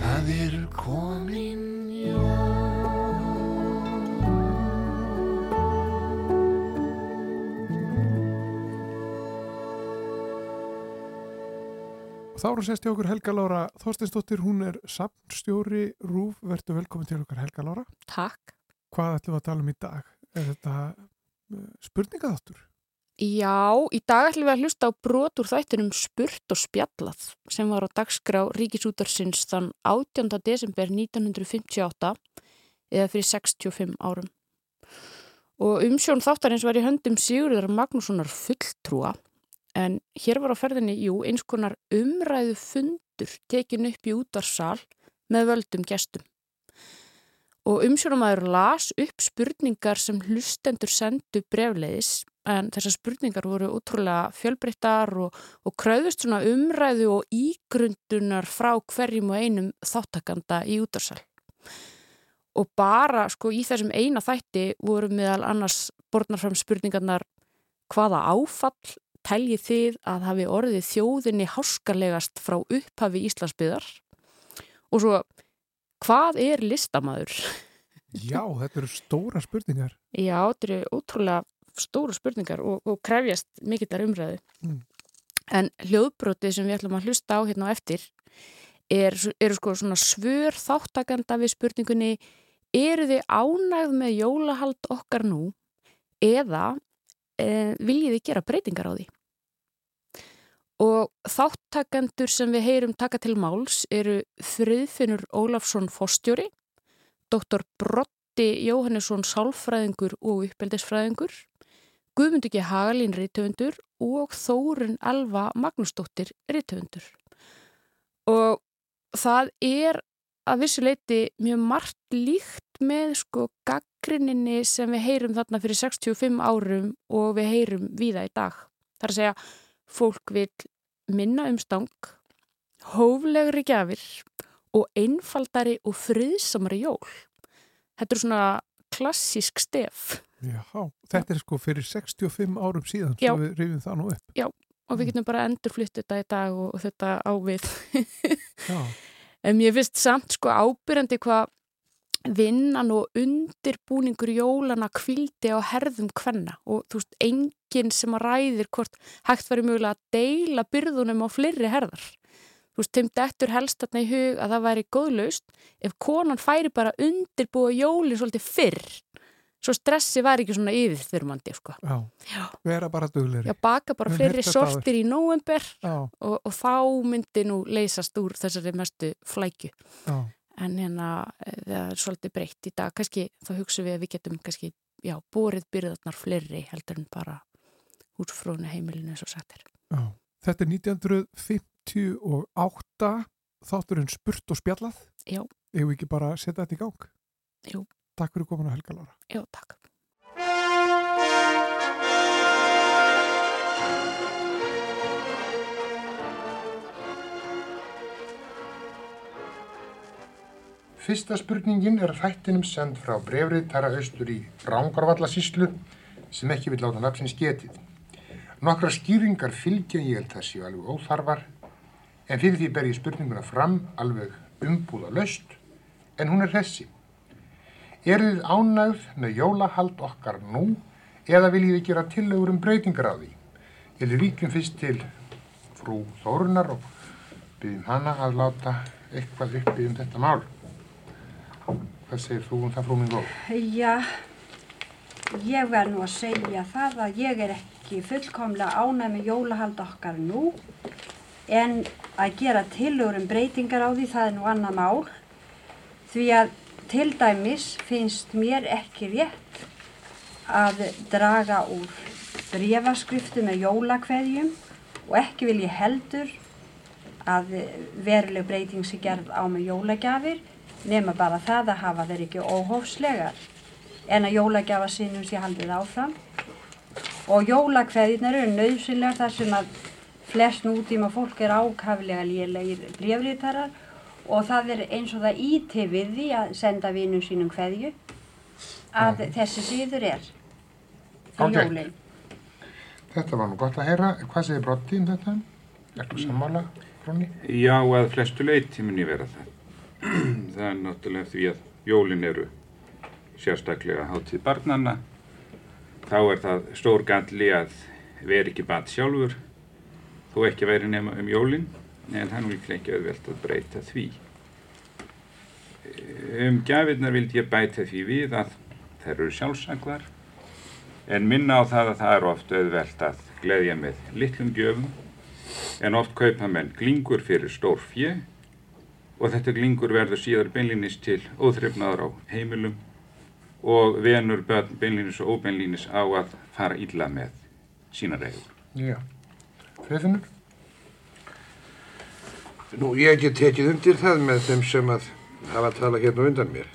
það er komin jól. Þá eru sérst í okkur Helga Lára Þorsteinsdóttir, hún er samstjóri Rúf, verður velkomin til okkar Helga Lára. Takk. Hvað ætlum við að tala um í dag? Er þetta uh, spurningaðáttur? Já, í dag ætlum við að hlusta á brot úr þættunum Spurt og spjallað sem var á dagskrá Ríkisútarsins þann 18. desember 1958 eða fyrir 65 árum. Og umsjón þáttarins var í höndum Sigurðar Magnússonar fulltrúa en hér var á ferðinni, jú, eins konar umræðu fundur tekin upp í útarsal með völdum gestum. Og umsjónumæður las upp spurningar sem hlustendur sendu brefleiðis en þessar spurningar voru útrúlega fjölbreyttar og, og kröðust svona umræðu og ígrundunar frá hverjum og einum þáttakanda í útarsal. Og bara sko í þessum eina þætti voru meðal annars borðnar fram spurningarnar hvaða áfall teljið þið að hafi orðið þjóðinni háskarlegast frá upphafi Íslandsbyðar og svo hvað er listamæður? Já, þetta eru stóra spurningar. Já, þetta eru ótrúlega stóra spurningar og, og krefjast mikillar umræðu. Mm. En hljóðbrotið sem við ætlum að hlusta á hérna á eftir er, eru sko svona svör þáttakanda við spurningunni eru þið ánægð með jólahald okkar nú eða e, viljið þið gera breytingar á því? Og þáttakendur sem við heyrum taka til máls eru Friðfinnur Ólafsson Fostjóri, Dr. Brotti Jóhannesson Sálfræðingur og uppeldisfræðingur, Guðmundur G. Hagalín Rítöfundur og Þórun Alva Magnúsdóttir Rítöfundur. Og það er að vissuleiti mjög margt líkt með sko gaggrinninni sem við heyrum þarna fyrir 65 árum og við heyrum víða í dag. Það er að segja fólk vil minna umstang, hóflegri gafir og einfaldari og friðsamari jól. Þetta er svona klassísk stef. Já, þetta er sko fyrir 65 árum síðan Já. sem við rifjum það nú upp. Já, og við getum bara endurflutt þetta í dag og, og þetta ávið. <laughs> En mér finnst samt sko ábyrjandi hvað vinnan og undirbúningur jólana kvildi á herðum hvenna og þú veist, enginn sem að ræðir hvort hægt verið mögulega að deila byrðunum á fleiri herðar. Þú veist, þeim dettur helst þarna í hug að það væri góðlaust ef konan færi bara undirbúa jólinn svolítið fyrr. Svo stressi væri ekki svona yfirþyrmandi, sko. já, Já. vera bara dugleiri. Já, baka bara Við fleiri sortir í nóvember Já, og, og þá myndi nú leysast úr þessari mestu flækju. já, En hérna eh, það er svolítið breytt í dag. Kannski þá hugsa við að við getum kannski, já, borið byrðarnar fleiri heldur en bara útfrónu heimilinu eins og sagt er. já. Þetta er 1958, þátturinn spurt og spjallað. Já. Við ekki bara setja þetta í gang. Jú. Takk fyrir komin að Helga Lára. Já, takk. Fyrsta spurningin er þættinum send frá brefriðtara austur í Rángarvallasíslu sem ekki vil láta nafnsins getið. Nokkra skýringar fylgja ég held það séu alveg óþarfar en fyrir því ber ég spurninguna fram alveg umbúða laust en hún er þessi. Er þið ánægð með jólahald okkar nú eða viljið þið gera tillögur um breytingar á því? Ég vil ríkjum fyrst til frú Þórunar og byggjum hana að láta eitthvað uppi um þetta mál. Hvað segir þú um það frú minn góð? Já, ég verð nú að segja það að ég er ekki fullkomlega ánæg með jólahald okkar nú en að gera tillögur um breytingar á því það er nú annað mál. Því að til dæmis finnst mér ekki rétt að draga úr brefaskriftu með jólakveðjum og ekki vil ég heldur að veruleg breyting sé gerð á með jólagjafir nema bara það að hafa þeir ekki óhófslegar en að jólagjafa sinum sé haldið áfram og jólakveðinar eru nöðsynlegar þar sem að flest nútíma fólk er ákaflega lélegir brefritarar og það er eins og það íti við því að senda vinnum sínum kveðju að Mhm. þessi síður er fyrir Ok. jólinn. Þetta var nú gott að heyra. Hvað segir Brotti um þetta? Ertu sammála, Bronni? Já, að flestu leiti mun ég vera það. <clears throat> það er náttúrulega því að jólin eru sérstaklega hátíð barnanna. Þá er það stór galli að vera ekki bat sjálfur, þó ekki að vera nema um jólin, en nú líklega ekki auðvelt að breyta því. Um gjafirnar vildi ég bæta því við að þær eru sjálfsaglar, en minna á það að það er oft auðvelt að gleðja með litlum gjöfum en oft kaupa menn glingur fyrir stór fjö og þetta glingur verður síðar beinlínis til óþrifnaður á heimilum og venur börn beinlínis og óbeinlínis á að fara illa með sína reyður. Já. Friðfinnur? Nú, ég get tekið undir það með þeim sem að hafa að tala hérna undan mér.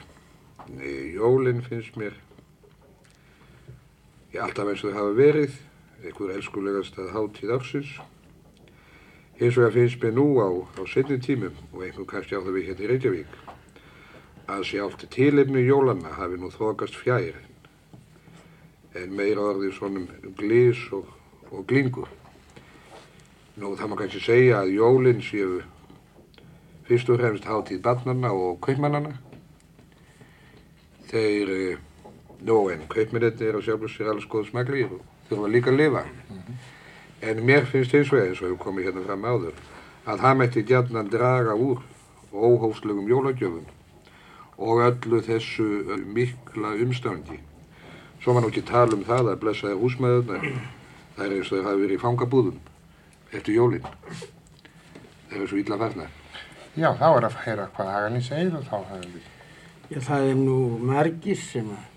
Nei, Jólinn finnst mér ég, alltaf eins og þau hafa verið, einhver elskulegast að hátíð ársins. Hins vegar finnst mér nú á, á setni tímum og einhver kannski á það við hérna í Reykjavík að sjálft tilefni jólanna hafi nú þokast fjær en meira orðið svonum glís og, og glingur. Nú það má kannski segja að jólinn séu fyrst og fremst hátíð barnanna og kaupmannana. Þeir, eh, nú en kaupmennetni er á sjálfur sér alls góð smaglir og þurfa líka að lifa. En mér finnst eins og eins og hefur komið hérna fram áður að það mætti gjarnan draga úr óhófslegum jólagjöfum og öllu þessu mikla umstangi. Svo maður ekki tala um það að blessaði húsmaðurnar, það er eins og þeir hafi verið í fangabúðum eftir jólinn. Þeir eru svo illa farnar. Já, þá er að heyra hvað Hagalín segir og þá hefur við. Já, það er nú margir sem að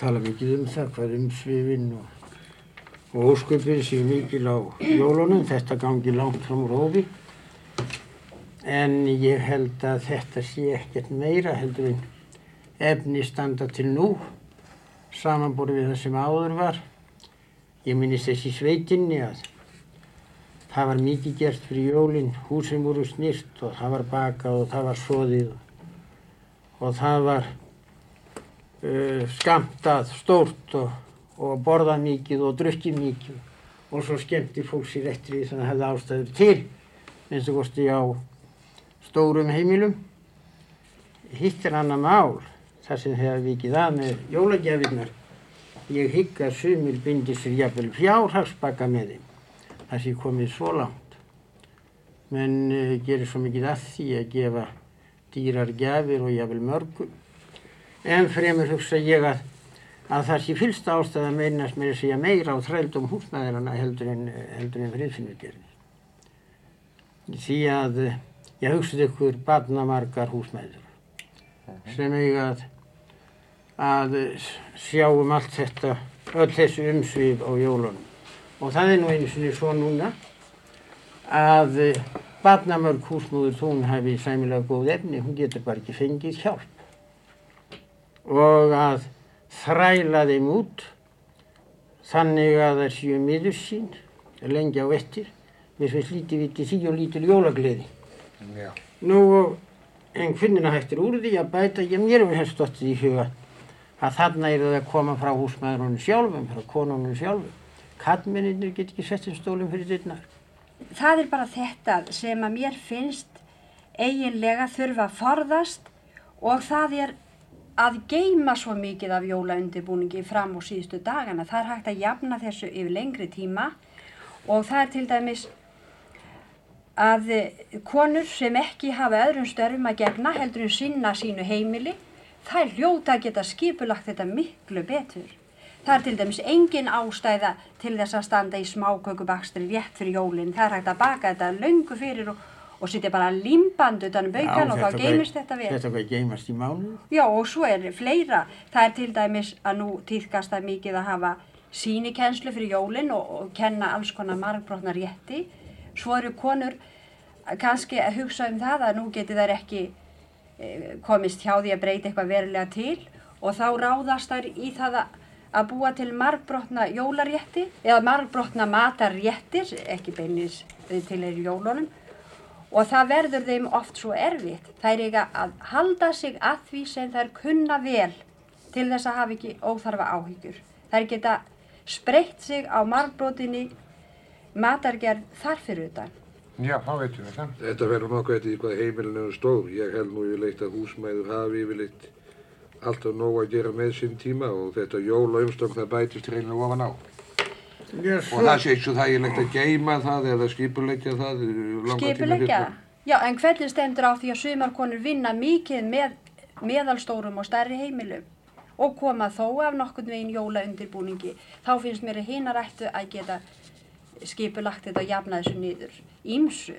tala mikið um það, hvað umsvifin og, og ósköpin séu mikil á jólunum, þetta gangi langt fram rófi. En ég held að þetta sé ekkert meira heldur en efni standa til nú, samanborið við það sem áður var. Ég minnist þessi sveitinni að það var mikið gert fyrir jólinn, húsin voru snýrt og það var bakað og það var soðið og það var uh, skamtað stórt og, og borðað mikið og drukkið mikið og svo skemmti fólk sér eftir því þannig að það hefði ástæður til eins og kosti á stórum heimilum. Hitt er annað mál þar sem þegar vikið að með jólagjafinnar. Ég hygg að sumir bindi sér jafnvel fjárhagsbakka með þeim. Það sé komið svo langt. Menn uh, gerir svo mikið að því að gefa dýrar gjafir og jafnvel mörgum. En fremur hugsa ég að, að það sé fylsta ástæða að meinast með að segja meira á þrældum húsnæðirana heldur en, heldur en friðfinnur gerir. Því að eh, ég hugsaði ykkur barnamargar húsnæður sem eiga að, að sjá um allt þetta, öll þessu umsvið á jólunum. Og það er nú einu sinni svo núna að eh, barnamörg húsmúður hún hefði sæmilega góð efni, hún getur bara ekki fengið hjálp. Og að þræla þeim út þannig að það séu miður sín, lengi á ettir, við finnst lítið viti því og lítil jólagleði. Já. Nú, en hvernig hættir úr því að bæta, ég mér hefur helst stótt í huga að þarna er það að koma frá húsmaðurinn sjálfum, frá konunum sjálfum. Kallmenninir get ekki sett um stólum fyrir dyrnar. Það er bara þetta sem að mér finnst eiginlega þurfa að forðast og það er að geima svo mikið af jólaundirbúningi fram á síðustu dagana. Það er hægt að jafna þessu yfir lengri tíma og það er til dæmis að konur sem ekki hafa öðrum störfum að gegna heldur en sinna sínu heimili, er hljóta að geta skipulagt þetta miklu betur. Það er til dæmis engin ástæða til þess að standa í smákökubakstri rétt fyrir jólinn. Það er hægt að baka þetta löngu fyrir og, og setja bara limband utan um baukan og þá geymist þetta vel. Þetta hvað geymast í mánu. Já og svo er fleira. Það er til dæmis að nú týðkast það mikið að hafa sínikenslu fyrir jólinn og, og kenna alls konar margbrotna rétti. Svo eru konur kannski að hugsa um það að nú geti þær ekki eh, komist hjá því að breyta eitthvað verulega til og þá ráðast þær í það að, að búa til margbrotna jólarétti eða margbrotna matarréttir, ekki beinis til þeirri jólunum og það verður þeim oft svo erfitt. Þær eiga að halda sig að því sem þær kunna vel til þess að hafa ekki óþarfa áhyggjur. Þær geta spreytt sig á margbrotinni matargerð þar fyrir utan. Já, þá veitum við það. Þetta verður nokkuð eftir hvað heimilinu er stór. Ég held nú yfirleitt að húsmæður hafi yfirleitt alltaf nóg að gera með sinn tíma og þetta jólaumstokk það bætist reynilega ofan á. Yes, Og það sé ekki þægilegt að geima það eða skipuleggja það. langan tíma Skipuleggja? Já, en hvernig stendur á því að sumarkonur vinna mikið með meðalstórum og stærri heimilum og koma þó af nokkurn veginn jóla undirbúningi. Þá finnst mér að hinar ættu að geta skipulagt þetta og jafna þessu niður. Ímsu.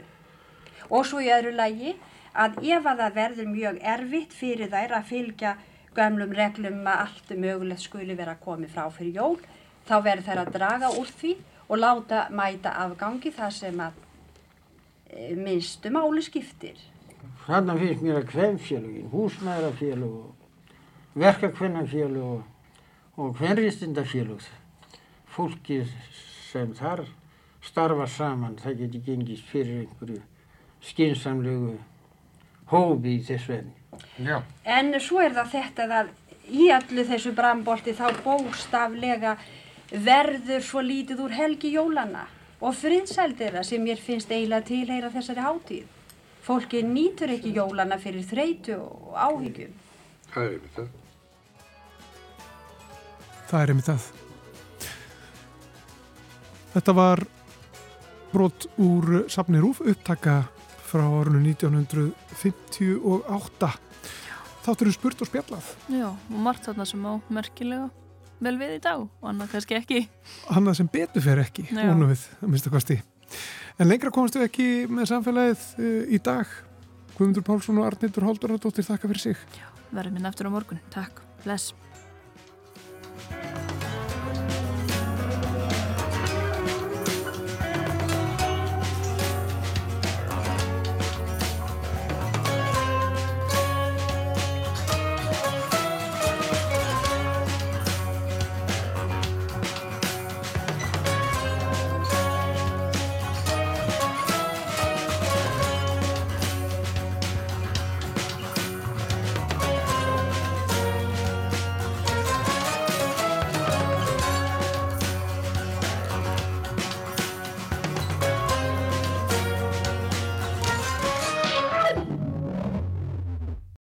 Og svo í öðru lagi að ef að það verður mjög erfitt fyrir þær að fylgja gömlum reglum að allt mögulegt skuli vera komið frá fyrir jól, þá verður þær að draga úr því og láta mæta afgangi þar sem að e, minnstu máli skiptir. Þarna finnst mér að kvefnfélugin, húsmaðurafélug og verkakvennafélug og, kvenristindafélug, fólki sem þar starfa saman, það geti gengist fyrir einhverju skinsamlegu hófi í þessu enni. Já. En svo er það þetta að í allu þessu brambolti þá bóstaflega verður svo lítið úr helgi jólana og friðsældir það sem mér finnst eiginlega tilheyra þessari hátíð. Fólki nýtur ekki jólana fyrir þreytu og áhyggjum. Það er einmitt það. Það er einmitt það. Þetta var brot úr safni Rúf upptaka frá árunum 1958. Þáttur eru spurt og spjallað. Já, og margt þarna sem á merkilega vel við í dag og annað kannski ekki. Annað sem betur fer ekki, Já. vonum við, að minnsta kosti. En lengra komast við ekki með samfélagið uh, í dag. Guðmundur Pálsson og Arnildur Halldóradóttir þakka fyrir sig. Verðum minn eftir á morgun. Takk. Bless.